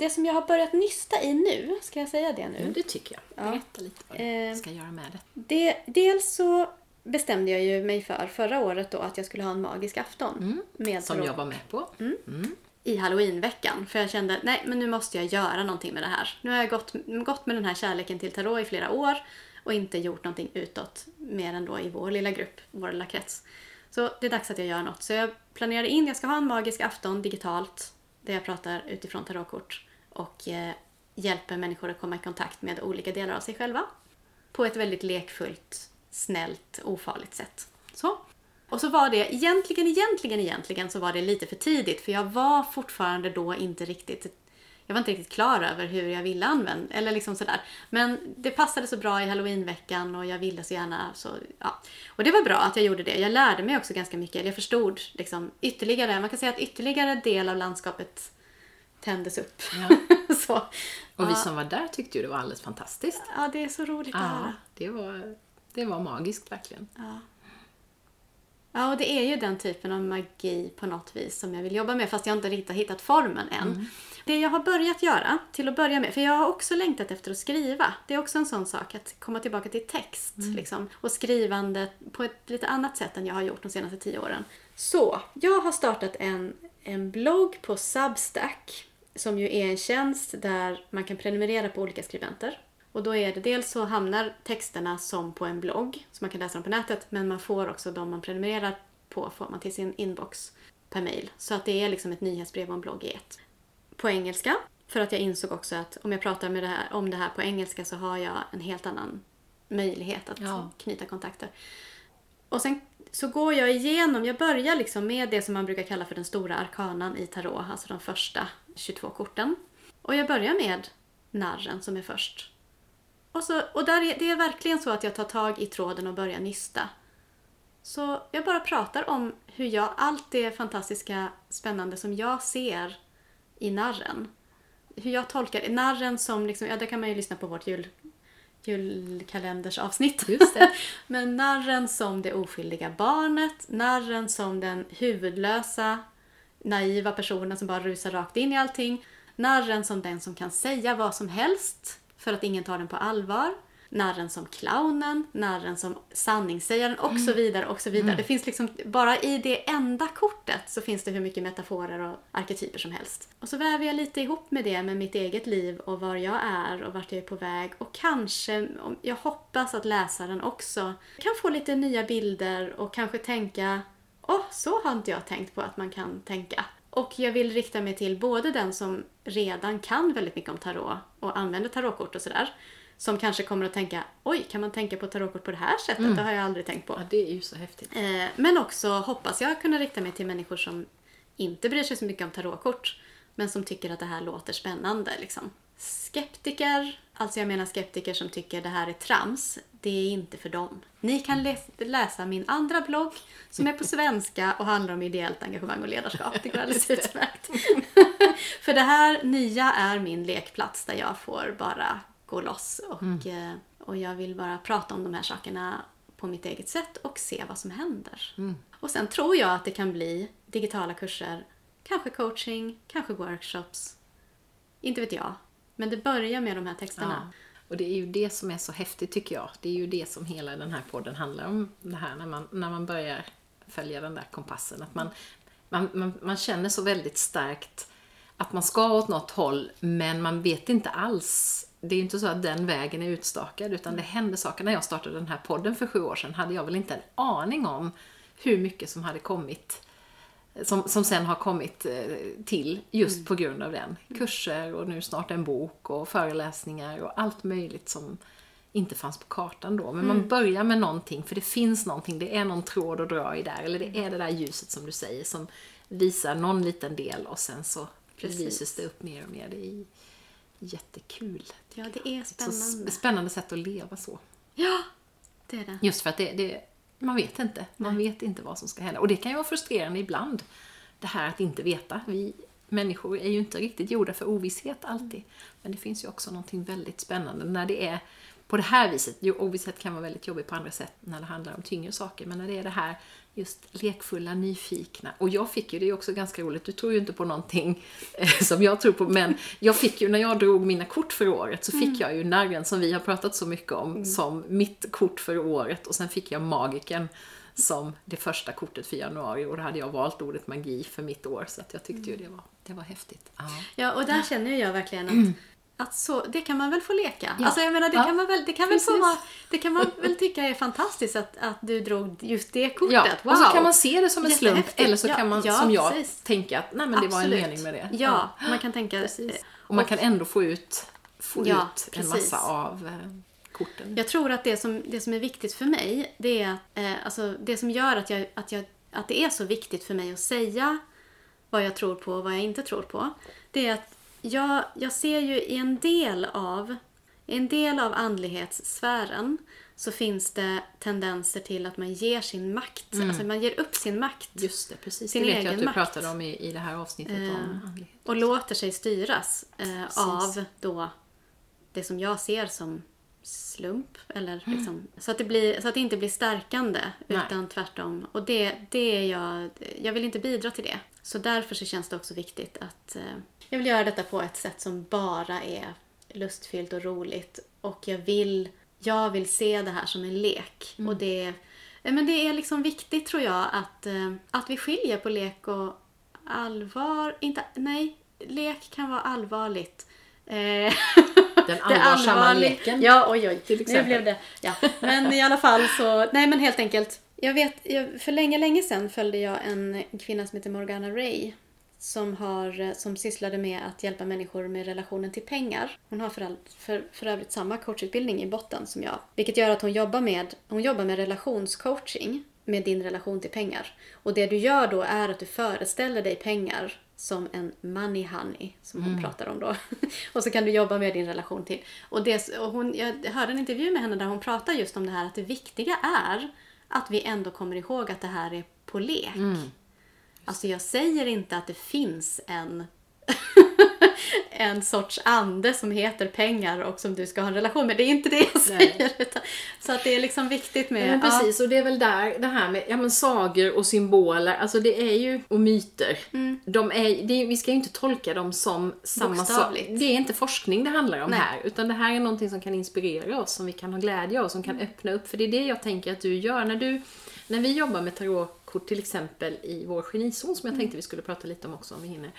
det som jag har börjat nysta i nu, ska jag säga det nu? Men det tycker jag. Berätta lite vad Eh, du ska göra med det. Det, dels så bestämde jag ju mig för förra året då att jag skulle ha en magisk afton. Med Mm. Som tarot- jag var med på. I halloweenveckan. För jag kände, nej men nu måste jag göra någonting med det här. Nu har jag gått, gått med den här kärleken till tarot i flera år och inte gjort någonting utåt mer än då i vår lilla grupp, vår lilla krets. Så det är dags att jag gör något. Så jag planerade in, jag ska ha en magisk afton digitalt där jag pratar utifrån tarotkort och eh, hjälper människor att komma i kontakt med olika delar av sig själva. På ett väldigt lekfullt, snällt, ofarligt sätt. Så. Och så var det egentligen, egentligen, egentligen så var det lite för tidigt för jag var fortfarande då inte riktigt jag var inte riktigt klar över hur jag ville använda, eller liksom sådär. Men det passade så bra i halloweenveckan och jag ville så gärna så, ja. Och det var bra att jag gjorde det. Jag lärde mig också ganska mycket. Jag förstod liksom ytterligare, man kan säga att ytterligare del av landskapet tändes upp. så. Och vi ja, som var där tyckte ju det var alldeles fantastiskt. ja, det är så roligt att Ja, höra. det var, det var magiskt verkligen. Ja, och det är ju den typen av magi på något vis som jag vill jobba med fast jag inte riktigt har hittat formen än. Det jag har börjat göra till att börja med, för jag har också längtat efter att skriva. Det är också en sån sak att komma tillbaka till text liksom, och skrivande på ett lite annat sätt än jag har gjort de senaste tio åren. Så, jag har startat en, en blogg på Substack som ju är en tjänst där man kan prenumerera på olika skribenter. Och då är det dels så hamnar texterna som på en blogg, så man kan läsa dem på nätet, men man får också de man prenumererar på får man till sin inbox per mail. Så att det är liksom ett nyhetsbrev och en blogg i ett. På engelska, för att jag insåg också att om jag pratar med det här, om det här på engelska så har jag en helt annan möjlighet att Ja. knyta kontakter. Och sen så går jag igenom, jag börjar liksom med det som man brukar kalla för den stora arkanan i tarot, alltså de första 22 korten. Och jag börjar med narren som är först. Och, så, och där är, det är verkligen så att jag tar tag i tråden och börjar nysta. Så jag bara pratar om hur jag, allt det fantastiska, spännande som jag ser i narren. Hur jag tolkar narren som, liksom, ja där kan man ju lyssna på vårt jul, julkalendersavsnitt. Just det. Men narren som det oskyldiga barnet, narren som den huvudlösa, naiva personen som bara rusar rakt in i allting. Narren som den som kan säga vad som helst för att ingen tar den på allvar. Narren som clownen, narren som sanningssägaren och så vidare. och så vidare. Det finns liksom, bara i det enda kortet så finns det hur mycket metaforer och arketyper som helst. Och så väver jag lite ihop med det med mitt eget liv och var jag är och vart jag är på väg. Och kanske, jag hoppas att läsaren också kan få lite nya bilder och kanske tänka Åh, så har inte jag tänkt på att man kan tänka. Och jag vill rikta mig till både den som redan kan väldigt mycket om tarot och använder tarotkort och sådär. Som kanske kommer att tänka, oj, kan man tänka på tarotkort på det här sättet? Det har jag aldrig tänkt på. Ja, det är ju så häftigt. Eh, men också hoppas jag kunna rikta mig till människor som inte bryr sig så mycket om tarotkort. men som tycker att det här låter spännande. Liksom. Skeptiker, alltså jag menar skeptiker som tycker det här är trams, det är inte för dem. Ni kan lä läsa min andra blogg som är på svenska och handlar om ideellt engagemang och ledarskap. Det går alldeles utmärkt. för det här nya är min lekplats där jag får bara gå loss och, mm. och jag vill bara prata om de här sakerna på mitt eget sätt och se vad som händer. Mm. Och sen tror jag att det kan bli digitala kurser, kanske coaching, kanske workshops. Inte vet jag. Men det börjar med de här texterna. Ja. Och det är ju det som är så häftigt tycker jag. Det är ju det som hela den här podden handlar om. Det här när man, när man börjar följa den där kompassen. Att man, man, man, man känner så väldigt starkt att man ska åt något håll, men man vet inte alls. Det är ju inte så att den vägen är utstakad, utan det händer saker. När jag startade den här podden för sju år sedan hade jag väl inte en aning om hur mycket som hade kommit som, som sen har kommit eh, till just mm. på grund av den. Kurser och nu snart en bok och föreläsningar och allt möjligt som inte fanns på kartan då. Men mm. man börjar med någonting för det finns någonting, det är någon tråd att dra i där. Eller det är det där ljuset som du säger som visar någon liten del och sen så Precis. lyses det upp mer och mer. Det är jättekul. Ja, det är spännande. Ett spännande sätt att leva så. Ja, det är det. Just för att det, det man vet inte. Man Nej. vet inte vad som ska hända. Och det kan ju vara frustrerande ibland. Det här att inte veta. Vi människor är ju inte riktigt gjorda för ovisshet alltid. Men det finns ju också någonting väldigt spännande när det är på det här viset. Jo, ovisshet kan vara väldigt jobbigt på andra sätt när det handlar om tyngre saker. Men när det är det här just lekfulla, nyfikna. Och jag fick ju, det är också ganska roligt, du tror ju inte på någonting eh, som jag tror på, men jag fick ju, när jag drog mina kort för året, så fick mm. jag ju narren som vi har pratat så mycket om, mm. som mitt kort för året. Och sen fick jag magiken som det första kortet för januari och då hade jag valt ordet magi för mitt år så att jag tyckte ju det var, det var häftigt. Ja. ja, och där känner jag verkligen att att så, det kan man väl få leka? Ja. Alltså jag menar, det ja. kan man väl, det kan väl få det kan man väl tycka är fantastiskt att, att du drog just det kortet. Ja. Wow. Och så kan man se det som en slump eller så kan man som jag precis. tänka att nej men det var en mening med det. Ja, man kan tänka... Precis. Och man kan ändå få ut, få ut en massa av eh, korten. Jag tror att det som, det som är viktigt för mig, det är eh, alltså det som gör att, jag, att, jag, att det är så viktigt för mig att säga vad jag tror på och vad jag inte tror på. Det är att jag, jag ser ju i en del av i en del av andlighetssfären så finns det tendenser till att man ger sin makt, mm. alltså man ger upp sin makt. Just det, precis. Sin det vet jag att du makt. pratade om i, i det här avsnittet eh, om andlighet. Och låter sig styras eh, av då det som jag ser som slump. Eller mm. liksom, så, att det blir, så att det inte blir stärkande, Nej. utan tvärtom. Och det, det är jag, jag vill inte bidra till det. Så därför så känns det också viktigt att eh, jag vill göra detta på ett sätt som bara är lustfyllt och roligt. Och jag vill, jag vill se det här som en lek. Mm. Och det, men det är liksom viktigt tror jag att, eh, att vi skiljer på lek och allvar. Inte, nej, lek kan vara allvarligt. Eh, Den allvarsamma leken. Ja, oj oj. Till exempel. Nu blev det. Ja. Men i alla fall så, nej men helt enkelt. Jag vet, för länge, länge sedan följde jag en kvinna som heter Morgana Ray som, har, som sysslade med att hjälpa människor med relationen till pengar. Hon har för, all, för, för övrigt samma coachutbildning i botten som jag. Vilket gör att hon jobbar med, hon jobbar med relationscoaching med din relation till pengar. Och det du gör då är att du föreställer dig pengar som en money honey, som hon mm. pratar om då. och så kan du jobba med din relation till. Och, det, och hon, jag hörde en intervju med henne där hon pratar just om det här att det viktiga är att vi ändå kommer ihåg att det här är på lek. Mm. Alltså jag säger inte att det finns en en sorts ande som heter pengar och som du ska ha en relation med. Det är inte det jag säger. Utan, så att det är liksom viktigt med... Men precis, ja. och det är väl där det här med ja, men sagor och symboler, alltså det är ju, och myter. Mm. De är, det, vi ska ju inte tolka dem som samma sak. Det är inte forskning det handlar om Nej. här, utan det här är någonting som kan inspirera oss, som vi kan ha glädje av, som kan mm. öppna upp. För det är det jag tänker att du gör när du när vi jobbar med tarotkort till exempel i vår genizon som jag tänkte vi skulle prata lite om också om vi hinner.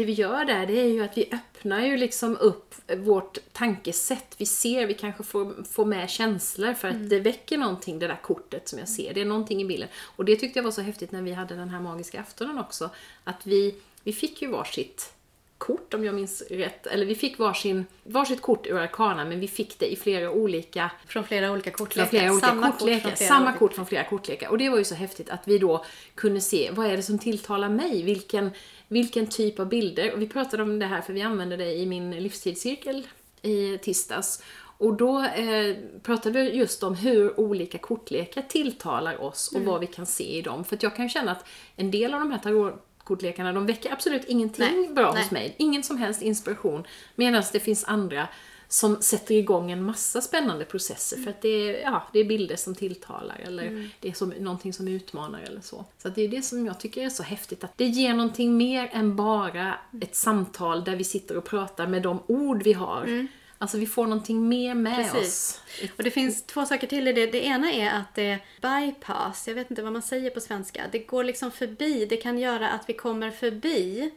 Det vi gör där det är ju att vi öppnar ju liksom upp vårt tankesätt. Vi ser, vi kanske får, får med känslor för att mm. det väcker någonting det där kortet som jag ser. Det är någonting i bilden. Och det tyckte jag var så häftigt när vi hade den här magiska aftonen också. Att vi, vi fick ju varsitt kort om jag minns rätt. Eller vi fick varsin, varsitt kort ur Arkana men vi fick det i flera olika Från flera olika kortlekar. flera olika Samma kortlekar. Kort från flera Samma olika- kort från flera kortlekar. Och det var ju så häftigt att vi då kunde se vad är det som tilltalar mig? Vilken, vilken typ av bilder? Och vi pratade om det här för vi använde det i min livstidscirkel i tisdags. Och då eh, pratade vi just om hur olika kortlekar tilltalar oss Mm. och vad vi kan se i dem. För jag kan ju känna att en del av de här tarotkortlekarna, de väcker absolut ingenting Nej, bra nej. hos mig. Ingen som helst inspiration. Medan det finns andra som sätter igång en massa spännande processer för att det är, ja, det är bilder som tilltalar eller Mm. det är som, någonting som utmanar eller så. Så det är det som jag tycker är så häftigt, att det ger någonting mer än bara ett samtal där vi sitter och pratar med de ord vi har. Alltså vi får någonting mer med Mm. Precis. oss. Och det finns två saker till i det. Det ena är att det bypass, jag vet inte vad man säger på svenska. Det går liksom förbi, det kan göra att vi kommer förbi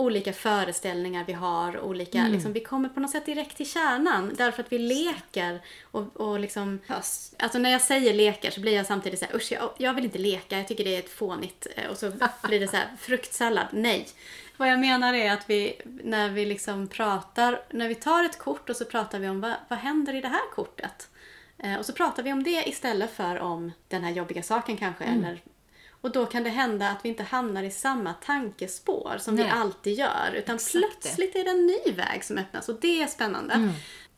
olika föreställningar vi har, olika, Mm. liksom, vi kommer på något sätt direkt till kärnan därför att vi leker och, och liksom, alltså när jag säger leker så blir jag samtidigt så här, usch jag, jag vill inte leka, jag tycker det är ett fånigt eh, och så blir det så här, fruktsallad, nej. Vad jag menar är att vi, när vi liksom pratar, när vi tar ett kort och så pratar vi om vad, vad händer i det här kortet? Eh, och så pratar vi om det istället för om den här jobbiga saken kanske. Mm. Eller, och då kan det hända att vi inte hamnar i samma tankespår som vi Nej. alltid gör. Utan Exakt det. Mm. plötsligt är det en ny väg som öppnas och det är spännande.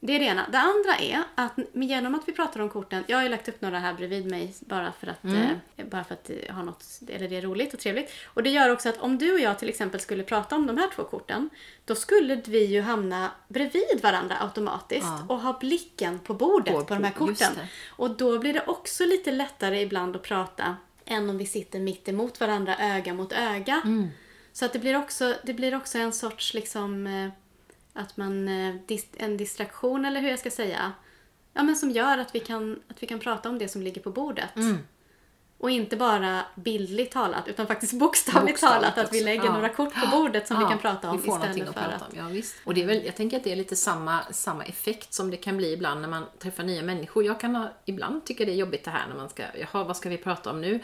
Det är det ena. Det andra är att genom att vi pratar om korten, jag har ju lagt upp några här bredvid mig bara för att, Mm. eh, bara för att eh, ha något, eller det är roligt och trevligt. Och det gör också att om du och jag till exempel skulle prata om de här två korten, då skulle vi ju hamna bredvid varandra automatiskt Ja. och ha blicken på bordet På- på, de här korten. det. Och då blir det också lite lättare ibland att prata än om vi sitter mitt emot varandra, öga mot öga. Mm. Så att det blir också, det blir också en sorts liksom eh, att man, eh, en distraktion eller hur jag ska säga. Ja men som gör att vi kan, att vi kan prata om det som ligger på bordet. Mm. Och inte bara bildligt talat utan faktiskt bokstavligt, Bokstavligt talat att vi också. lägger Ja. några kort på bordet som vi kan prata om istället att för att... om. Ja, visst. Och det är väl, jag tänker att det är lite samma, samma effekt som det kan bli ibland när man träffar nya människor. Jag kan ha, ibland tycka det är jobbigt det här när man ska, jaha vad ska vi prata om nu?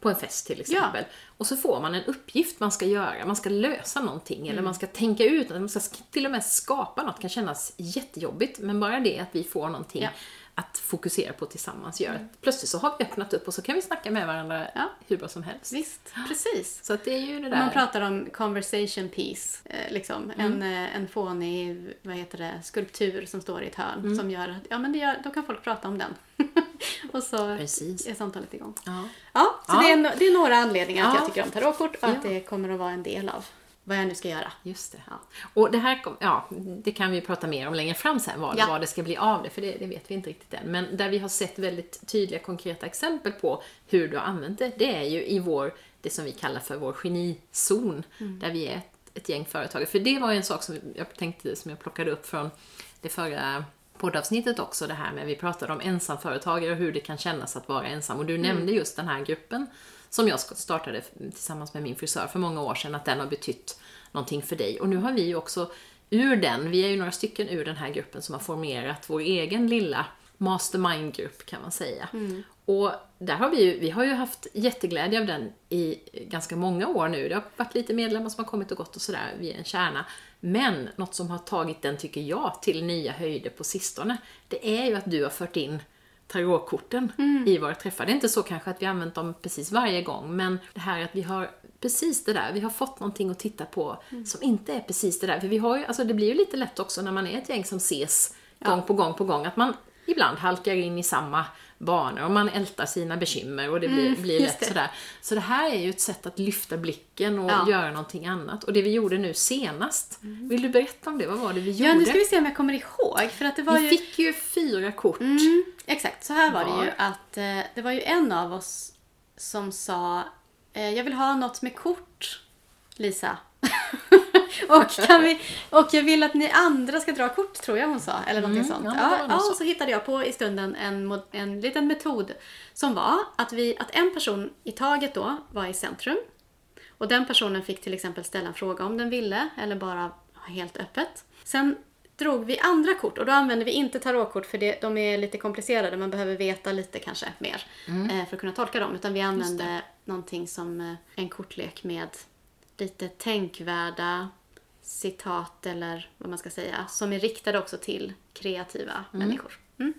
På en fest till exempel. Och så får man en uppgift man ska göra, man ska lösa någonting eller man ska tänka ut, man ska sk- till och med skapa något, kan kännas jättejobbigt. Men bara det att vi får någonting Ja. Att fokusera på tillsammans gör att plötsligt så har vi öppnat upp och så kan vi snacka med varandra Ja. hur bra som helst. Visst, precis. Så att det är ju det där. Man pratar om conversation piece, eh, liksom. Mm. En, eh, en fånig vad heter det, skulptur som står i ett hörn Mm. som gör att ja, men det gör, då kan folk prata om den. och så Precis. är samtalet igång. Ja. Ja, så Ja. Det, är, det är några anledningar att Ja. jag tycker om tarotkort och att det kommer att vara en del av vad jag nu ska göra. Just det. Ja. Och det här kom, ja, det kan vi prata mer om längre fram sen, vad, Ja. vad det ska bli av det, för det, det vet vi inte riktigt än. Men där vi har sett väldigt tydliga konkreta exempel på hur du har använt det, det är ju i vår, det som vi kallar för vår genizon, Mm. där vi är ett, ett gäng företagare. För det var ju en sak som jag tänkte, som jag plockade upp från det förra poddavsnittet också, det här med, vi pratade om ensamföretagare och hur det kan kännas att vara ensam. Och du Mm. nämnde just den här gruppen som jag startade tillsammans med min frisör för många år sedan, att den har betytt någonting för dig. Och nu har vi ju också ur den, vi är ju några stycken ur den här gruppen som har formerat vår egen lilla mastermind-grupp kan man säga. Och där har vi ju, vi har ju haft jätteglädje av den i ganska många år nu. Det har varit lite medlemmar som har kommit och gått och sådär, vi är en kärna. Men något som har tagit den, tycker jag, till nya höjder på sistone, det är ju att du har fört in tarotkorten i våra träffar. Det är inte så kanske att vi använt dem precis varje gång, men det här att vi har precis det där, vi har fått någonting att titta på som inte är precis det där. För vi har ju, alltså det blir ju lite lätt också när man är ett gäng som ses gång på gång på gång, att man ibland halkar in i samma banor och man ältar sina bekymmer och det blir, blir just lätt det. sådär. Så det här är ju ett sätt att lyfta blicken och Ja. göra någonting annat. Och det vi gjorde nu senast, vill du berätta om det? Vad var det vi gjorde? Ja, nu ska vi se om jag kommer ihåg. För att det var vi ju... fick ju fyra kort. Mm, exakt, så här var Var. det ju att eh, det var ju en av oss som sa eh, Jag vill ha något med kort, Lisa. och, kan vi, och jag vill att ni andra ska dra kort, tror jag hon sa. Eller någonting sånt. Mm, ja, det Ja, ja, och så hittade jag på i stunden en, en liten metod som var att, vi, att en person i taget då var i centrum. Och den personen fick till exempel ställa en fråga om den ville eller bara helt öppet. Sen drog vi andra kort och då använde vi inte tarotkort för det, de är lite komplicerade. Man behöver veta lite kanske mer eh, för att kunna tolka dem. Utan vi använde någonting som eh, en kortlek med lite tänkvärda citat eller vad man ska säga som är riktade också till kreativa människor. Mm.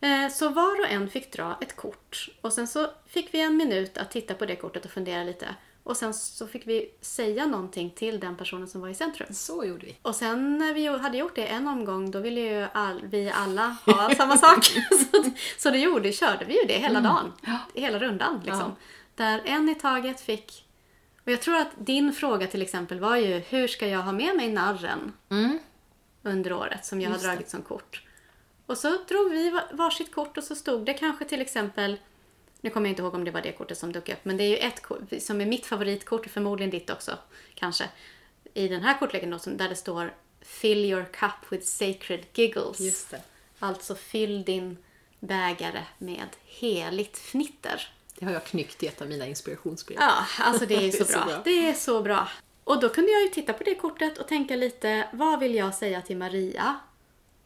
Eh, Så var och en fick dra ett kort och sen så fick vi en minut att titta på det kortet och fundera lite. Och sen så fick vi säga någonting till den personen som var i centrum. Så gjorde vi. Och sen när vi hade gjort det en omgång, då ville ju all, vi alla ha samma sak. så, så det gjorde, körde vi ju det hela dagen. Hela rundan liksom. Där en i taget fick... Och jag tror att din fråga till exempel var ju, hur ska jag ha med mig narren Mm. under året som jag Just har det. dragit som kort? Och så drog vi va- varsitt kort och så stod det kanske till exempel nu kommer jag inte ihåg om det var det kortet som dök upp, men det är ju ett kort som är mitt favoritkort, och förmodligen ditt också, kanske. I den här kortleken då, där det står Fill your cup with sacred giggles. Just det. Alltså fyll din bägare med heligt fnitter. Det har jag knyckt i ett av mina inspirationsbrev. Ja, alltså det är ju Det så, är så bra. bra. Det är så bra. Och då kunde jag ju titta på det kortet och tänka lite, vad vill jag säga till Maria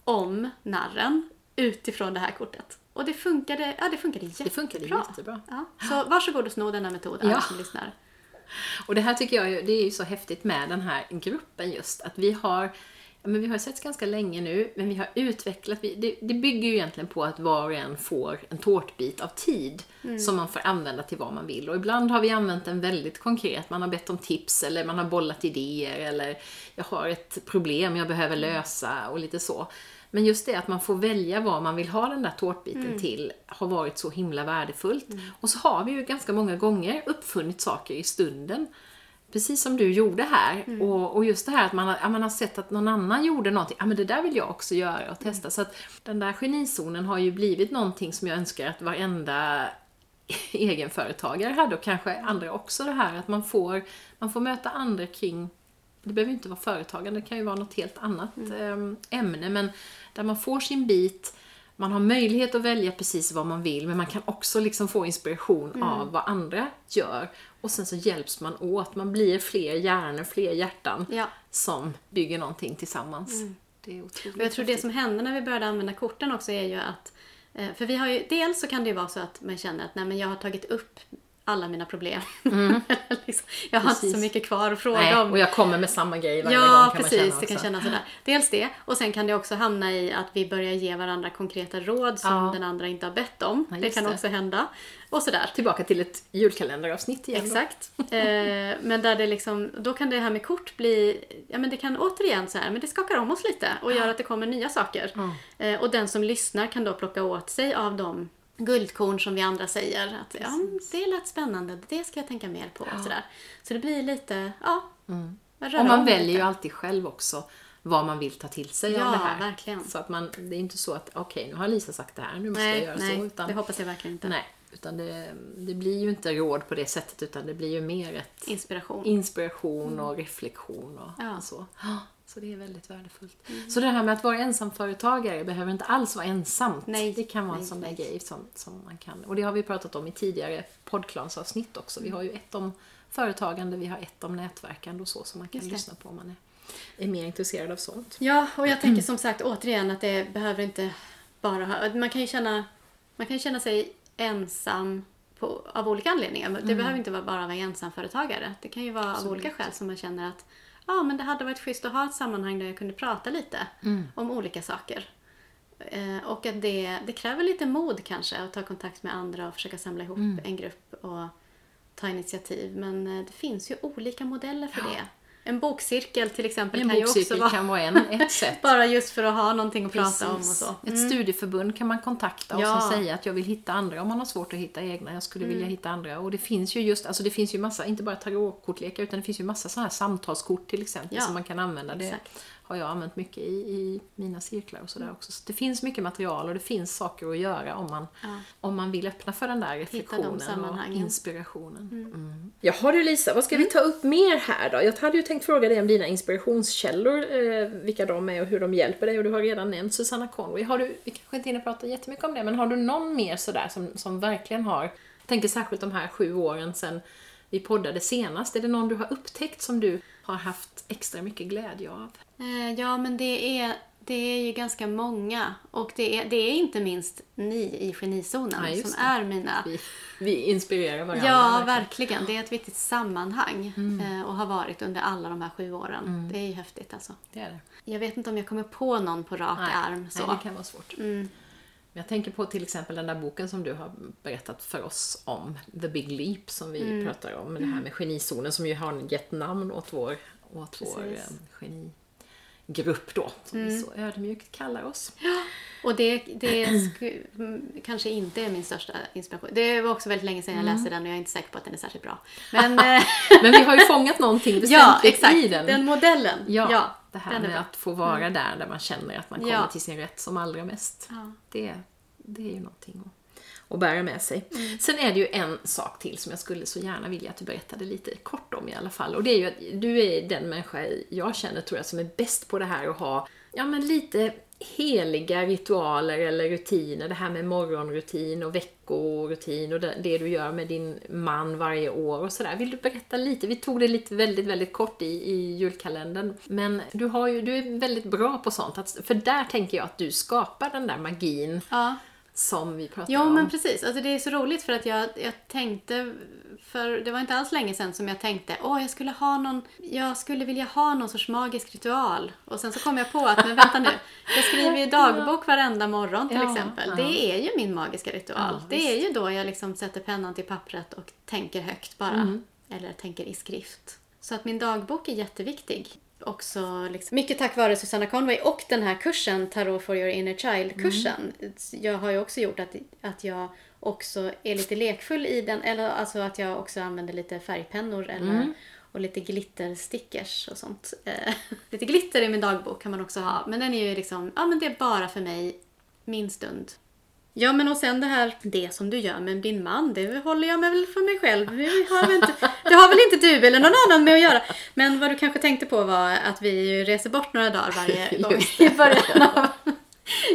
om narren utifrån det här kortet? Och det funkade, ja det funkade jättebra. Det funkade jättebra. Ja. Så varsågod och sno denna metod, alla Ja. som lyssnar. Och det här tycker jag det är ju så häftigt med den här gruppen just. Att vi har, men vi har setts ganska länge nu, men vi har utvecklat, vi, det, det bygger ju egentligen på att var och en får en tårtbit av tid som man får använda till vad man vill. Och ibland har vi använt den väldigt konkret, man har bett om tips eller man har bollat idéer eller jag har ett problem jag behöver lösa och lite så. Men just det att man får välja vad man vill ha den där tårtbiten till har varit så himla värdefullt. Och så har vi ju ganska många gånger uppfunnit saker i stunden. Precis som du gjorde här. Och, och just det här att man har, man har sett att någon annan gjorde någonting. Ja men det där vill jag också göra och testa. Så att den där genizonen har ju blivit någonting som jag önskar att varenda egenföretagare hade och kanske andra också det här att man får, man får möta andra kring det behöver inte vara företagande, det kan ju vara något helt annat Mm. eh, ämne, men där man får sin bit, man har möjlighet att välja precis vad man vill, men man kan också liksom få inspiration Mm. av vad andra gör. Och sen så hjälps man åt, man blir fler hjärnor, fler hjärtan Ja. som bygger någonting tillsammans. Det är otroligt Mm. Och jag tror det som hände när vi började använda korten också är ju att eh, för vi har ju, dels så kan det ju vara så att man känner att nej men jag har tagit upp alla mina problem. liksom, jag har inte så Mm. Precis. mycket kvar att fråga Nej, om. och jag kommer med samma grej varje gång Ja, kan precis. man känna det kan kännas sådär. Dels det, och sen kan det också hamna i att vi börjar ge varandra konkreta råd som Ja. den andra inte har bett om. Ja, det kan det. också hända. Och sådär. Tillbaka till ett julkalenderavsnitt igen. Exakt. Eh, men där det liksom, då kan det här med kort bli, ja men det kan återigen så här, men det skakar om oss lite och gör att det kommer nya saker. Eh, och den som lyssnar kan då plocka åt sig av de guldkorn som vi andra säger. Att ja, det lät spännande, det ska jag tänka mer på. Och sådär. Så det blir lite, ja. röra Och man väljer lite. ju alltid själv också vad man vill ta till sig Ja, av det här. verkligen. Så att man, det är inte så att okej, nu har Lisa sagt det här, nu måste jag Nej, göra nej så. Utan, det hoppas jag verkligen inte. nej, utan det, det blir ju inte råd på det sättet utan det blir ju mer ett Inspiration. inspiration och reflektion och, Ja. och så. Så det är väldigt värdefullt. Så det här med att vara ensamföretagare behöver inte alls vara ensamt. Nej, det kan vara en nej, sån där nej. grej som, som man kan. Och det har vi pratat om i tidigare poddklansavsnitt också. Vi har ju ett om företagande, vi har ett om nätverkande och så som man kan lyssna på om man är, är mer intresserad av sånt. Ja, och jag tänker som sagt återigen att det behöver inte bara ha, Man kan ju känna, man kan känna sig ensam på, av olika anledningar. Men Det behöver inte vara bara vara ensamföretagare. Det kan ju vara av olika skäl som man känner att ja, men det hade varit schysst att ha ett sammanhang där jag kunde prata lite om olika saker. Eh, och att det, det kräver lite mod kanske att ta kontakt med andra och försöka samla ihop en grupp och ta initiativ. Men eh, det finns ju olika modeller för det. En bokcirkel till exempel En kan ju också vara kan vara en, ett sätt. bara just för att ha någonting att prata om och Precis. så. Ett studieförbund kan man kontakta och Ja. säga att jag vill hitta andra om man har svårt att hitta egna. Jag skulle vilja hitta andra. Och det finns ju just, alltså det finns ju massa, inte bara tarotkortlekar utan det finns ju massa sådana här samtalskort till exempel Ja, som man kan använda. Det exakt. Har jag använt mycket i, i mina cirklar och sådär också. Så det finns mycket material och det finns saker att göra om man, Ja. om man vill öppna för den där reflektionen och inspirationen. Mm. Jaha du Lisa, vad ska vi ta upp mer här då? Jag hade ju tänkt fråga dig om dina inspirationskällor, eh, vilka de är och hur de hjälper dig och du har redan nämnt Susanna Conway. Har du, vi kanske inte hinner prata jättemycket om det, men har du någon mer sådär som, som verkligen har, jag tänker särskilt de här sju åren sedan vi poddade senast, är det någon du har upptäckt som du har haft extra mycket glädje av? Eh, Ja, men det är Det är ju ganska många. Och det är, det är inte minst ni i Genizonen Ja, som det. är mina... Vi, vi inspirerar varandra. Ja, verkligen. Det är ett viktigt sammanhang Mm. eh, och har varit under alla de här sju åren. Det är ju häftigt alltså. Det är det. Jag vet inte om jag kommer på någon på rak arm. Så. Nej, det kan vara svårt. Mm. Jag tänker på till exempel den där boken som du har berättat för oss om, The Big Leap, som vi Mm. pratar om. Det här med genizonen som ju har gett namn åt vår, åt vår Precis. Genigrupp då, som Mm. vi så ödmjukt kallar oss. Och det, det mm, kanske inte är min största inspiration. Det var också väldigt länge sedan jag Mm. läste den och jag är inte säker på att den är särskilt bra. Men eh, Men vi har ju fångat någonting ja, väsentligt exakt. i den. Den modellen. Ja, Ja, det här med bra. att få vara där, där man känner att man kommer Ja. till sin rätt som allra mest. Ja. Det, det är ju någonting att, att bära med sig. Mm. Sen är det ju en sak till som jag skulle så gärna vilja att du berättade lite kort om i alla fall. Och det är ju att du är den människa jag känner, tror jag, som är bäst på det här att ha, ja men lite heliga ritualer eller rutiner. Det här med morgonrutin och veckorutin och det du gör med din man varje år och sådär. Vill du berätta lite? Vi tog det lite väldigt, väldigt kort i, i julkalendern. Men du, har ju, du är väldigt bra på sånt. Att, för där tänker jag att du skapar den där magin Ja. Som vi pratar Jo, om. men precis. Alltså, det är så roligt för att jag, jag tänkte, för det var inte alls länge sedan som jag tänkte, åh, jag skulle ha någon, jag skulle vilja ha någon sorts magisk ritual. Och sen så kom jag på att, men vänta nu, jag skriver ju dagbok varenda morgon till Ja, exempel. ja. Det är ju min magiska ritual. Ja, det är ju då jag liksom sätter pennan till pappret och tänker högt bara. Mm. Eller tänker i skrift. Så att min dagbok är jätteviktig. Också liksom, mycket tack vare Susanna Conway och den här kursen, Tarot for your inner child-kursen. Jag har ju också gjort att, att jag också är lite lekfull i den. Eller alltså att jag också använder lite färgpennor eller, och lite glitterstickers och sånt. Eh, lite glitter i min dagbok kan man också ha. Men den är ju liksom, ja men det är bara för mig, min stund. Ja men och sen det här, det som du gör med din man, det håller jag med väl för mig själv. Har väl inte, det har väl inte du eller någon annan med att göra. Men vad du kanske tänkte på var att vi reser bort några dagar varje gång i början av,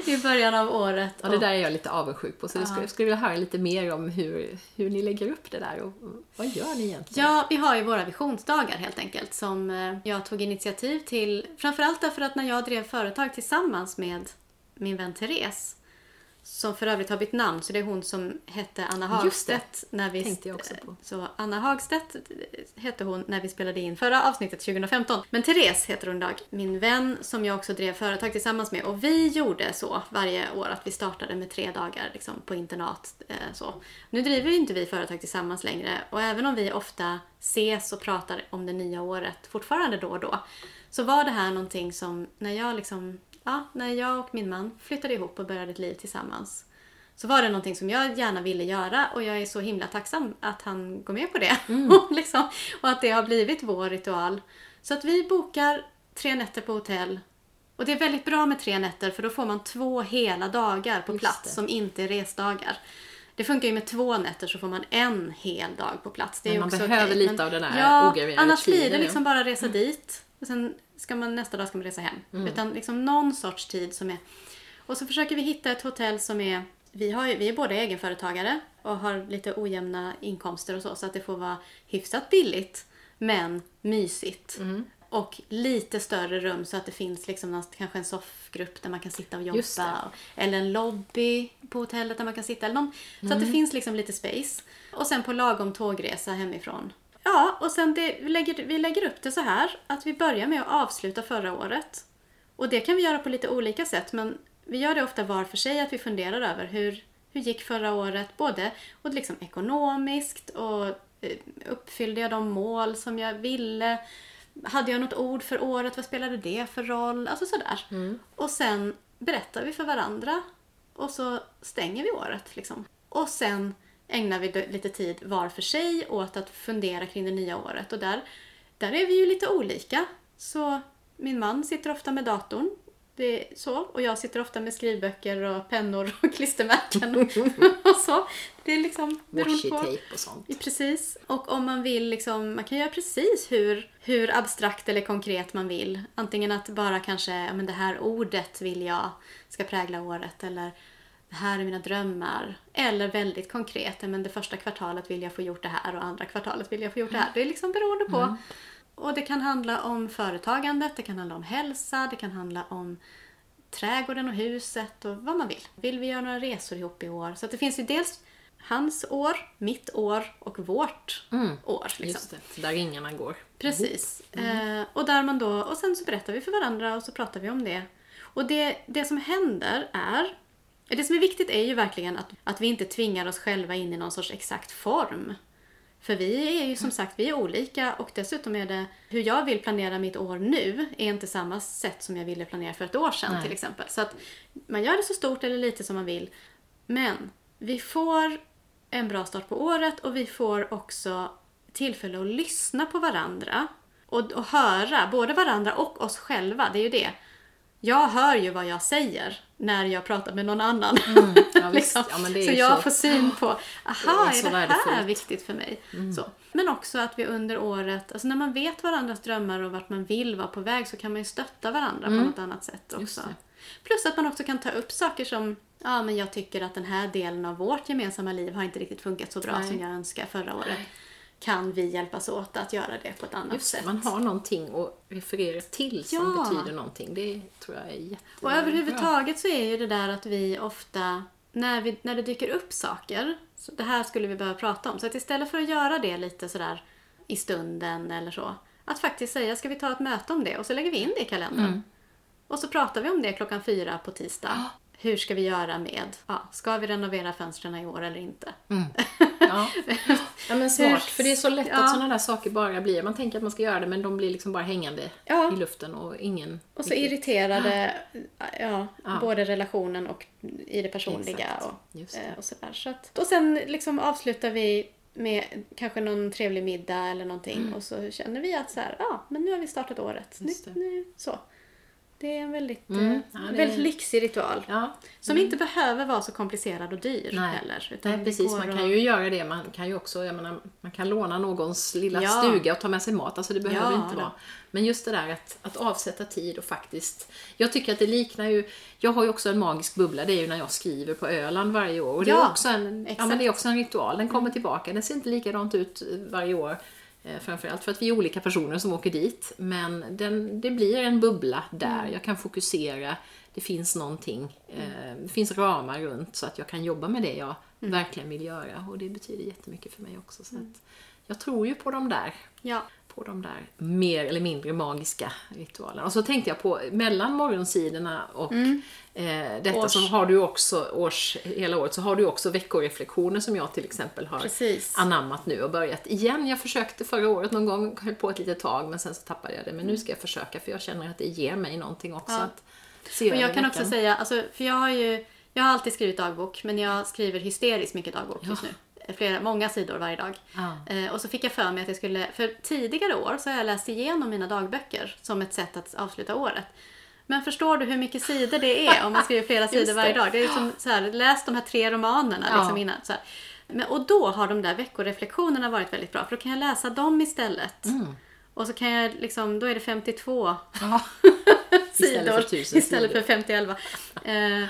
i början av året. Ja, det där är jag lite avundsjuk på. Så jag skulle, jag skulle vilja höra lite mer om hur, hur ni lägger upp det där och vad gör ni egentligen? Ja, vi har ju våra visionsdagar helt enkelt som eh, jag tog initiativ till. Framförallt därför att när jag drev företag tillsammans med min vän Therese som för övrigt har bytt namn, så det är hon som hette Anna. Hagstedt. När vi, Tänkte jag också på. Så Anna Hagstedt hette hon när vi spelade in förra avsnittet 2015. Men Therese heter hon idag. Min vän som jag också drev företag tillsammans med. Och vi gjorde så varje år att vi startade med tre dagar liksom, på internat. Eh, så. Nu driver ju inte vi företag tillsammans längre och även om vi ofta ses och pratar om det nya året fortfarande då och då. Så var det här någonting som när jag liksom Ja, när jag och min man flyttade ihop och började ett liv tillsammans så var det någonting som jag gärna ville göra och jag är så himla tacksam att han går med på det. och, liksom, och att det har blivit vår ritual. Så att vi bokar tre nätter på hotell. Och det är väldigt bra med tre nätter för då får man två hela dagar på Just plats det. som inte är resdagar. Det funkar ju med två nätter så får man en hel dag på plats. Det är Men man också behöver okej, lite av den här ja, ograverade Annars blir det liksom bara resa dit och sen ska man nästa dag ska man resa hem. Mm. Utan liksom någon sorts tid som är... Och så försöker vi hitta ett hotell som är... Vi, har, vi är båda egenföretagare och har lite ojämna inkomster och så, så att det får vara hyfsat billigt men mysigt. Mm. Och lite större rum så att det finns liksom någon, kanske en soffgrupp där man kan sitta och jobba. Eller en lobby på hotellet där man kan sitta. Eller någon, Så att det Mm. finns liksom lite space. Och sen på lagom tågresa hemifrån. Ja, och sen det, vi, lägger, vi lägger upp det så här att vi börjar med att avsluta förra året. Och det kan vi göra på lite olika sätt men vi gör det ofta var för sig att vi funderar över hur, hur gick förra året både och liksom ekonomiskt och eh, uppfyllde jag de mål som jag ville? Hade jag något ord för året? Vad spelade det för roll? Alltså sådär. Och sen berättar vi för varandra och så stänger vi året. Liksom. Och sen ägnar vi lite tid var för sig åt att fundera kring det nya året. Och där, där är vi ju lite olika. Så min man sitter ofta med datorn. Det är så. Och jag sitter ofta med skrivböcker och pennor och klistermärken och så. Det är liksom beroende på. Och sånt. Precis. Och om man vill liksom, man kan göra precis hur, hur abstrakt eller konkret man vill. Antingen att bara kanske, ja men det här ordet vill jag ska prägla året eller det här är mina drömmar. Eller väldigt konkret, men det första kvartalet vill jag få gjort det här och andra kvartalet vill jag få gjort det här. Det är liksom beroende på. Och det kan handla om företagandet, det kan handla om hälsa, det kan handla om trädgården och huset och vad man vill. Vill vi göra några resor ihop i år? Så det finns ju dels hans år, mitt år och vårt år. Liksom. Just det, där ringarna går. Precis. Eh, och, där man då, och sen så berättar vi för varandra och så pratar vi om det. Och det, det som händer är... Det som är viktigt är ju verkligen att, att vi inte tvingar oss själva in i någon sorts exakt form. För vi är ju som sagt vi är olika och dessutom är det hur jag vill planera mitt år nu är inte samma sätt som jag ville planera för ett år sedan Nej. till exempel. Så att man gör det så stort eller lite som man vill. Men vi får en bra start på året och vi får också tillfälle att lyssna på varandra och, och höra både varandra och oss själva. Det är ju det. Jag hör ju vad jag säger när jag pratar med någon annan. Ja, visst. Ja, det är så jag så. får syn på, aha, Det är är, det här värdefullt. Mm. viktigt för mig? Så. Men också att vi under året, alltså när man vet varandras drömmar och vart man vill vara på väg så kan man ju stötta varandra på något annat sätt Mm. Också. Plus att man också kan ta upp saker som, ja men jag tycker att den här delen av vårt gemensamma liv har inte riktigt funkat så bra Nej. som jag önskar förra året. Kan vi hjälpas åt att göra det på ett annat Just sätt? man har någonting att referera till som Ja. betyder någonting. Det tror jag är jättebra. Och överhuvudtaget så är ju det där att vi ofta, när, vi, när det dyker upp saker, så det här skulle vi behöva prata om. Så att istället för att göra det lite sådär i stunden eller så, att faktiskt säga, ska vi ta ett möte om det? Och så lägger vi in det i kalendern. Mm. Och så pratar vi om det klockan fyra på tisdag. Hur ska vi göra med, ja, ska vi renovera fönstren i år eller inte? Ja. ja, men smart. För det är så lätt Ja. att sådana där saker bara blir, man tänker att man ska göra det men de blir liksom bara hängande Ja. i luften och ingen... Och så irriterade ja, både relationen och i det personliga. Och, eh, och, sådär. Så att, och sen liksom avslutar vi med kanske någon trevlig middag eller någonting och så känner vi att så här, ja, men nu har vi startat året. Nu, nu, så. Det är en väldigt, Mm. eh, Ja, det väldigt lyxig ritual. Ja. Som inte behöver vara så komplicerad och dyr Nej. heller. utan Nej precis, man kan ju göra det. Man kan ju också, jag menar, man kan låna någons lilla Ja. stuga och ta med sig mat. Alltså det behöver inte vara. Men just det där att, att avsätta tid och faktiskt... Jag tycker att det liknar ju... Jag har ju också en magisk bubbla, det är ju när jag skriver på Öland varje år. Och det, är, också en, ja, exakt. Mm. men det är också en ritual, den kommer tillbaka. Den ser inte likadant ut varje år. Eh, Framförallt för att vi är olika personer som åker dit. Men den, det blir en bubbla där. Mm. Jag kan fokusera. Det finns någonting. Eh, det finns ramar runt så att jag kan jobba med det jag Mm. verkligen vill göra. Och det betyder jättemycket för mig också. Så att jag tror ju på de där Ja. på de där mer eller mindre magiska ritualerna. Och så tänkte jag på mellan morgonsidorna och eh, detta Mm. Års. så har du också års, hela året så har du också veckoreflektioner som jag till exempel har Precis. anammat nu och börjat igen. Jag försökte förra året någon gång, höll på ett litet tag men sen så tappade jag det. Men nu ska jag försöka för jag känner att det ger mig någonting också. Ja. Att se Och jag kan också säga, alltså, för jag har ju jag har alltid skrivit dagbok, men jag skriver hysteriskt mycket dagbok just nu. Flera, många sidor varje dag. Ja. Eh, och så fick jag för mig att jag skulle, för tidigare år så har jag läst igenom mina dagböcker som ett sätt att avsluta året. Men förstår du hur mycket sidor det är om man skriver flera sidor varje dag? Det är ju som så här, läs de här tre romanerna Ja. liksom innan. Så här. Men, och då har de där veckoreflektionerna varit väldigt bra, för då kan jag läsa dem istället. Mm. Och så kan jag liksom, då är det 52 Ja. sidor Istället för istället för 50 eh,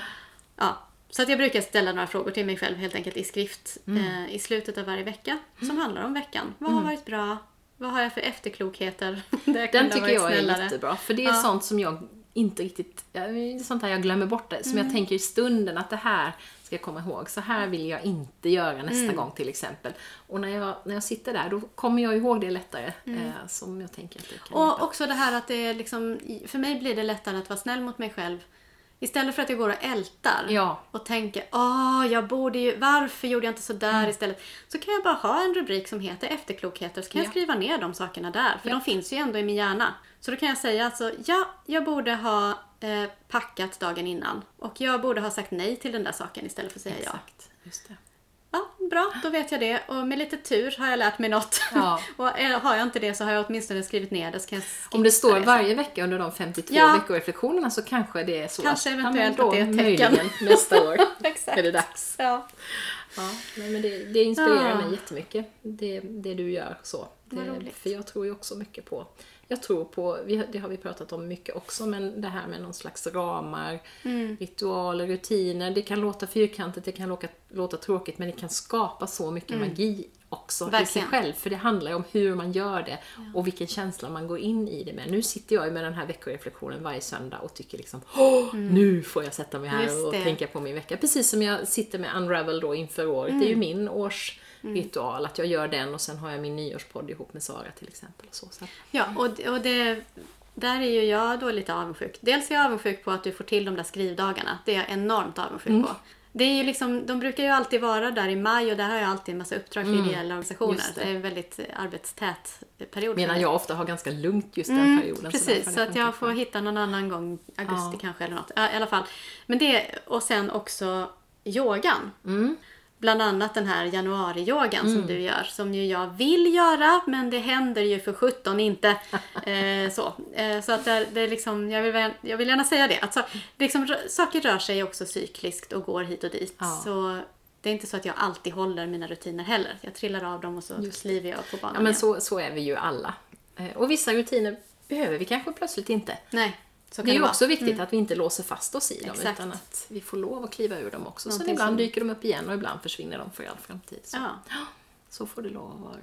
ja. Så att jag brukar ställa några frågor till mig själv helt enkelt i skrift Mm. eh, i slutet av varje vecka som handlar om veckan. Vad har varit bra? Vad har jag för efterklokheter? Den tycker jag är snällare? jättebra. För det är Ja. sånt som jag inte riktigt... är sånt här jag glömmer bort det. Som Mm. jag tänker i stunden att det här ska jag komma ihåg. Så här vill jag inte göra nästa Mm. gång till exempel. Och när jag, när jag sitter där då kommer jag ihåg det lättare. Mm. Eh, som jag tänker att det kan Och hjälpa. också det här att det är liksom, för mig blir det lättare att vara snäll mot mig själv. Istället för att jag går och ältar Ja. och tänker åh, jag borde ju, varför gjorde jag inte så där Mm. istället? Så kan jag bara ha en rubrik som heter efterklokheter så kan jag Ja. skriva ner de sakerna där. För Ja. de finns ju ändå i min hjärna. Så då kan jag säga alltså, ja, jag borde ha eh, packat dagen innan. Och jag borde ha sagt nej till den där saken istället för att säga ja. Exakt. Just det. Ja, bra, då vet jag det. Och med lite tur har jag lärt mig något. Ja. och eh, har jag inte det så har jag åtminstone skrivit ner det. Om det står sen. varje vecka under de 52 Ja. veckoreflektionerna så kanske det är så. Kanske eventuellt ja, men att det är ett då, tecken. möjligen nästa år Exakt. är det dags. Ja. Ja, men det, det inspirerar Ah. mig jättemycket, det, det du gör. så. Det, för jag tror ju också mycket på, jag tror på, det har vi pratat om mycket också, men det här med någon slags ramar, Mm. ritualer, rutiner. Det kan låta fyrkantigt, det kan låta, låta tråkigt, men det kan skapa så mycket Mm. magi också i Verkligen. sig själv. För det handlar ju om hur man gör det och vilken känsla man går in i det med. Nu sitter jag ju med den här veckoreflektionen varje söndag och tycker liksom Åh, nu får jag sätta mig här Mm. Och tänka på min vecka. Precis som jag sitter med Unravel då inför året. Det är ju Mm. min årsritual, att jag gör den och sen har jag min nyårspodd ihop med Sara till exempel. Och så. Så. Ja, och, och det, där är ju jag då lite avundsjuk. Dels är jag avundsjuk på att du får till de där skrivdagarna. Det är jag enormt avundsjuk Mm. på. Det är ju liksom, de brukar ju alltid vara där i maj och där har jag alltid en massa uppdrag för ideella organisationer. Mm. det. Det är en väldigt eh, arbetstät period. Medan jag ofta har ganska lugnt just den Mm, perioden. precis, så det att jag får hitta någon annan gång, augusti Ja. kanske eller något. Ja, I alla fall. Men det, och sen också yogan. Mm. Bland annat den här januari-yogan som du gör, som ju jag vill göra, men det händer ju för 17 inte. eh, så eh, så att det, det är liksom, jag, vill, jag vill gärna säga det. Att så, liksom, saker rör sig också cykliskt och går hit och dit. Ja. Så det är inte så att jag alltid håller mina rutiner heller. Jag trillar av dem och så Just kliver jag på banan Ja men igen. så, så är vi ju alla. Eh, Och vissa rutiner behöver vi kanske plötsligt inte. Nej, så Det är ju också viktigt att vi inte låser fast oss i dem Exakt. utan att vi får lov att kliva ur dem också. Någonting ibland som- dyker de upp igen och ibland försvinner de för all framtid. Så, Ja. så får det lov att vara.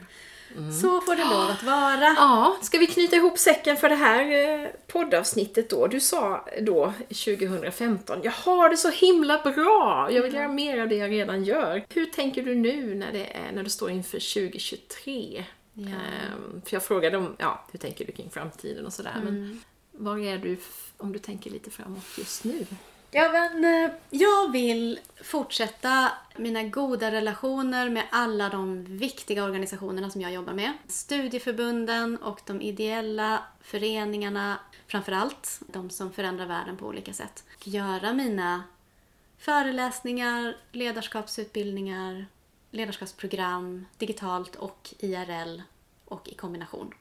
Så får det lov att vara. Ja, ska vi knyta ihop säcken för det här eh, poddavsnittet då? Du sa då 2015, jag har det så himla bra! Jag vill göra mer av det jag redan gör. Hur tänker du nu när, det är, när du står inför 2023? Ja. Ehm, för jag frågade om, ja, hur tänker du kring framtiden och sådär. Men var är du om du tänker lite framåt just nu? Ja, men, eh, jag vill fortsätta mina goda relationer med alla de viktiga organisationerna som jag jobbar med. Studieförbunden och de ideella föreningarna, framför allt de som förändrar världen på olika sätt. Och göra mina föreläsningar, ledarskapsutbildningar, ledarskapsprogram, digitalt och IRL och i kombination.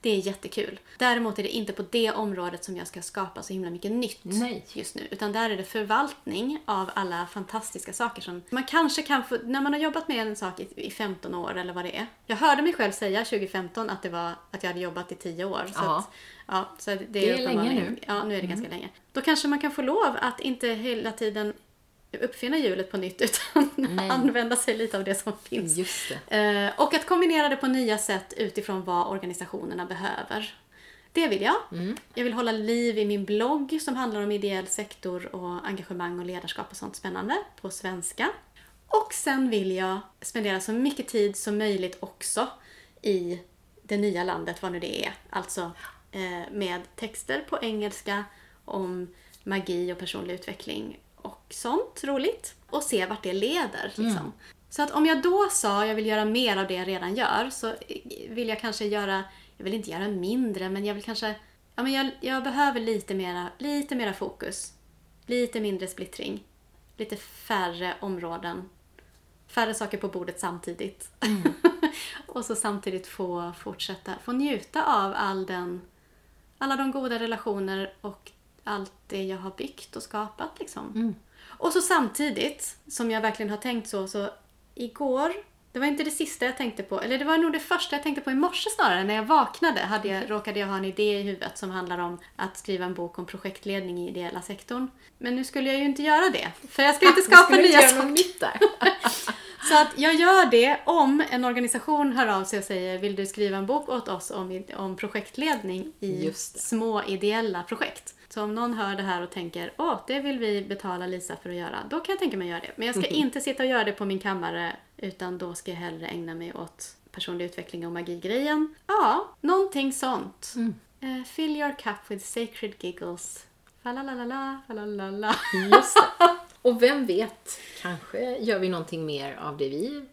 Det är jättekul. Däremot är det inte på det området som jag ska skapa så himla mycket nytt Nej. just nu. Utan där är det förvaltning av alla fantastiska saker som man kanske kan få, när man har jobbat med en sak i, i 15 år eller vad det är. Jag hörde mig själv säga 2015 att det var att jag hade jobbat i 10 år. Så Ja. att, ja, så det, Det är länge nu. Mm. Ja, nu är det ganska länge. Då kanske man kan få lov att inte hela tiden uppfinna hjulet på nytt utan Nej. använda sig lite av det som finns. Det. Eh, och att kombinera det på nya sätt utifrån vad organisationerna behöver. Det vill jag. Jag vill hålla liv i min blogg som handlar om ideell sektor och engagemang och ledarskap och sånt spännande på svenska. Och sen vill jag spendera så mycket tid som möjligt också i det nya landet, vad nu det är. Alltså eh, med texter på engelska om magi och personlig utveckling och sånt roligt. Och se vart det leder. Liksom. Så att om jag då sa jag vill göra mer av det jag redan gör så vill jag kanske göra, jag vill inte göra mindre men jag vill kanske, ja men jag, jag behöver lite mera, lite mera fokus. Lite mindre splittring. Lite färre områden. Färre saker på bordet samtidigt. och så samtidigt få fortsätta, få njuta av all den, alla de goda relationer och allt det jag har byggt och skapat liksom. Och så samtidigt, som jag verkligen har tänkt så, så igår, det var inte det sista jag tänkte på, eller det var nog det första jag tänkte på i morse snarare. När jag vaknade hade jag, råkade jag ha en idé i huvudet som handlar om att skriva en bok om projektledning i ideella sektorn. Men nu skulle jag ju inte göra det, för jag ska inte skapa Skulle nya saker. Så att jag gör det om en organisation hör av sig och säger vill du skriva en bok åt oss om, om projektledning i Just små ideella projekt. Så om någon hör det här och tänker åh, det vill vi betala Lisa för att göra, då kan jag tänka mig att göra det. Men jag ska inte sitta och göra det på min kammare utan då ska jag hellre ägna mig åt personlig utveckling och magigrejen. Ja, någonting sånt. Eh, fill your cup with sacred giggles. Falalala, falalala. Just det. Och vem vet, kanske gör vi någonting mer av det vi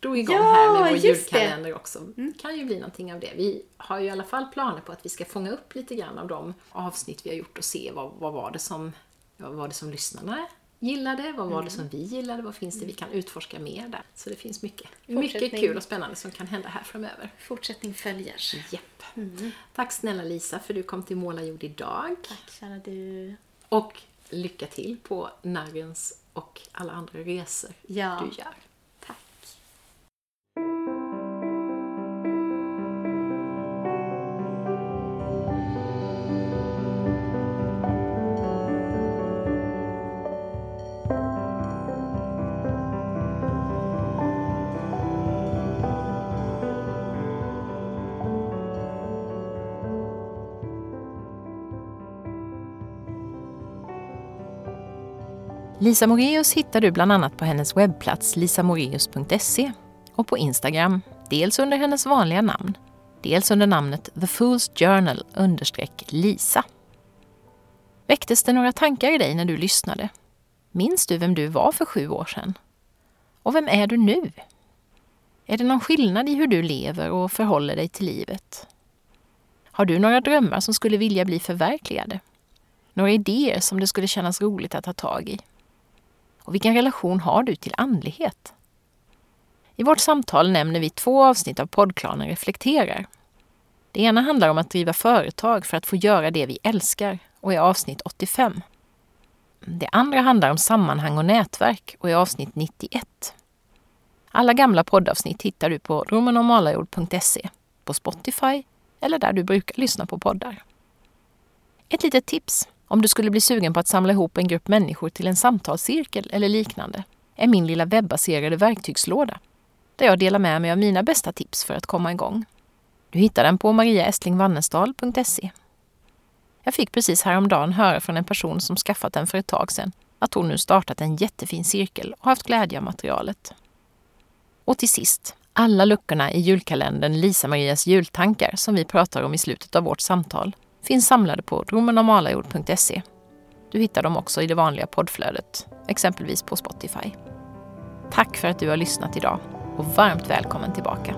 drog igång Ja, här med vår just det. Mm. julkalender också. Det kan ju bli någonting av det. Vi har ju i alla fall planer på att vi ska fånga upp lite grann av de avsnitt vi har gjort och se vad, vad var det som, vad var det som lyssnarna gillade, vad var Mm. det som vi gillade, vad finns det vi kan utforska mer där. Så det finns mycket, mycket kul och spännande som kan hända här framöver. Fortsättning följer. Japp. Tack snälla Lisa för du kom till Målarjord idag. Tack kära du. Och lycka till på Narrens och alla andra resor Ja. du gör. Lisa Moreus hittar du bland annat på hennes webbplats lisamoreus.se och på Instagram, dels under hennes vanliga namn, dels under namnet The Fool's Journal understreck Lisa. Väcktes det några tankar i dig när du lyssnade? Minns du vem du var för sju år sedan? Och vem är du nu? Är det någon skillnad i hur du lever och förhåller dig till livet? Har du några drömmar som skulle vilja bli förverkligade? Några idéer som det skulle kännas roligt att ta tag i? Och vilken relation har du till andlighet? I vårt samtal nämner vi två avsnitt av poddklanen Reflekterar. Det ena handlar om att driva företag för att få göra det vi älskar och är avsnitt 85. Det andra handlar om sammanhang och nätverk och är avsnitt 91. Alla gamla poddavsnitt hittar du på romanomalajord.se, på Spotify eller där du brukar lyssna på poddar. Ett litet tips om du skulle bli sugen på att samla ihop en grupp människor till en samtalscirkel eller liknande är min lilla webbaserade verktygslåda där jag delar med mig av mina bästa tips för att komma igång. Du hittar den på mariaestlingwannesdal.se. Jag fick precis häromdagen höra från en person som skaffat den för ett tag sedan att hon nu startat en jättefin cirkel och haft glädje av materialet. Och till sist, alla luckorna i julkalendern Lisa-Marias jultankar som vi pratar om i slutet av vårt samtal finns samlade på romenormalajord.se. Du hittar dem också i det vanliga poddflödet, exempelvis på Spotify. Tack för att du har lyssnat idag och varmt välkommen tillbaka.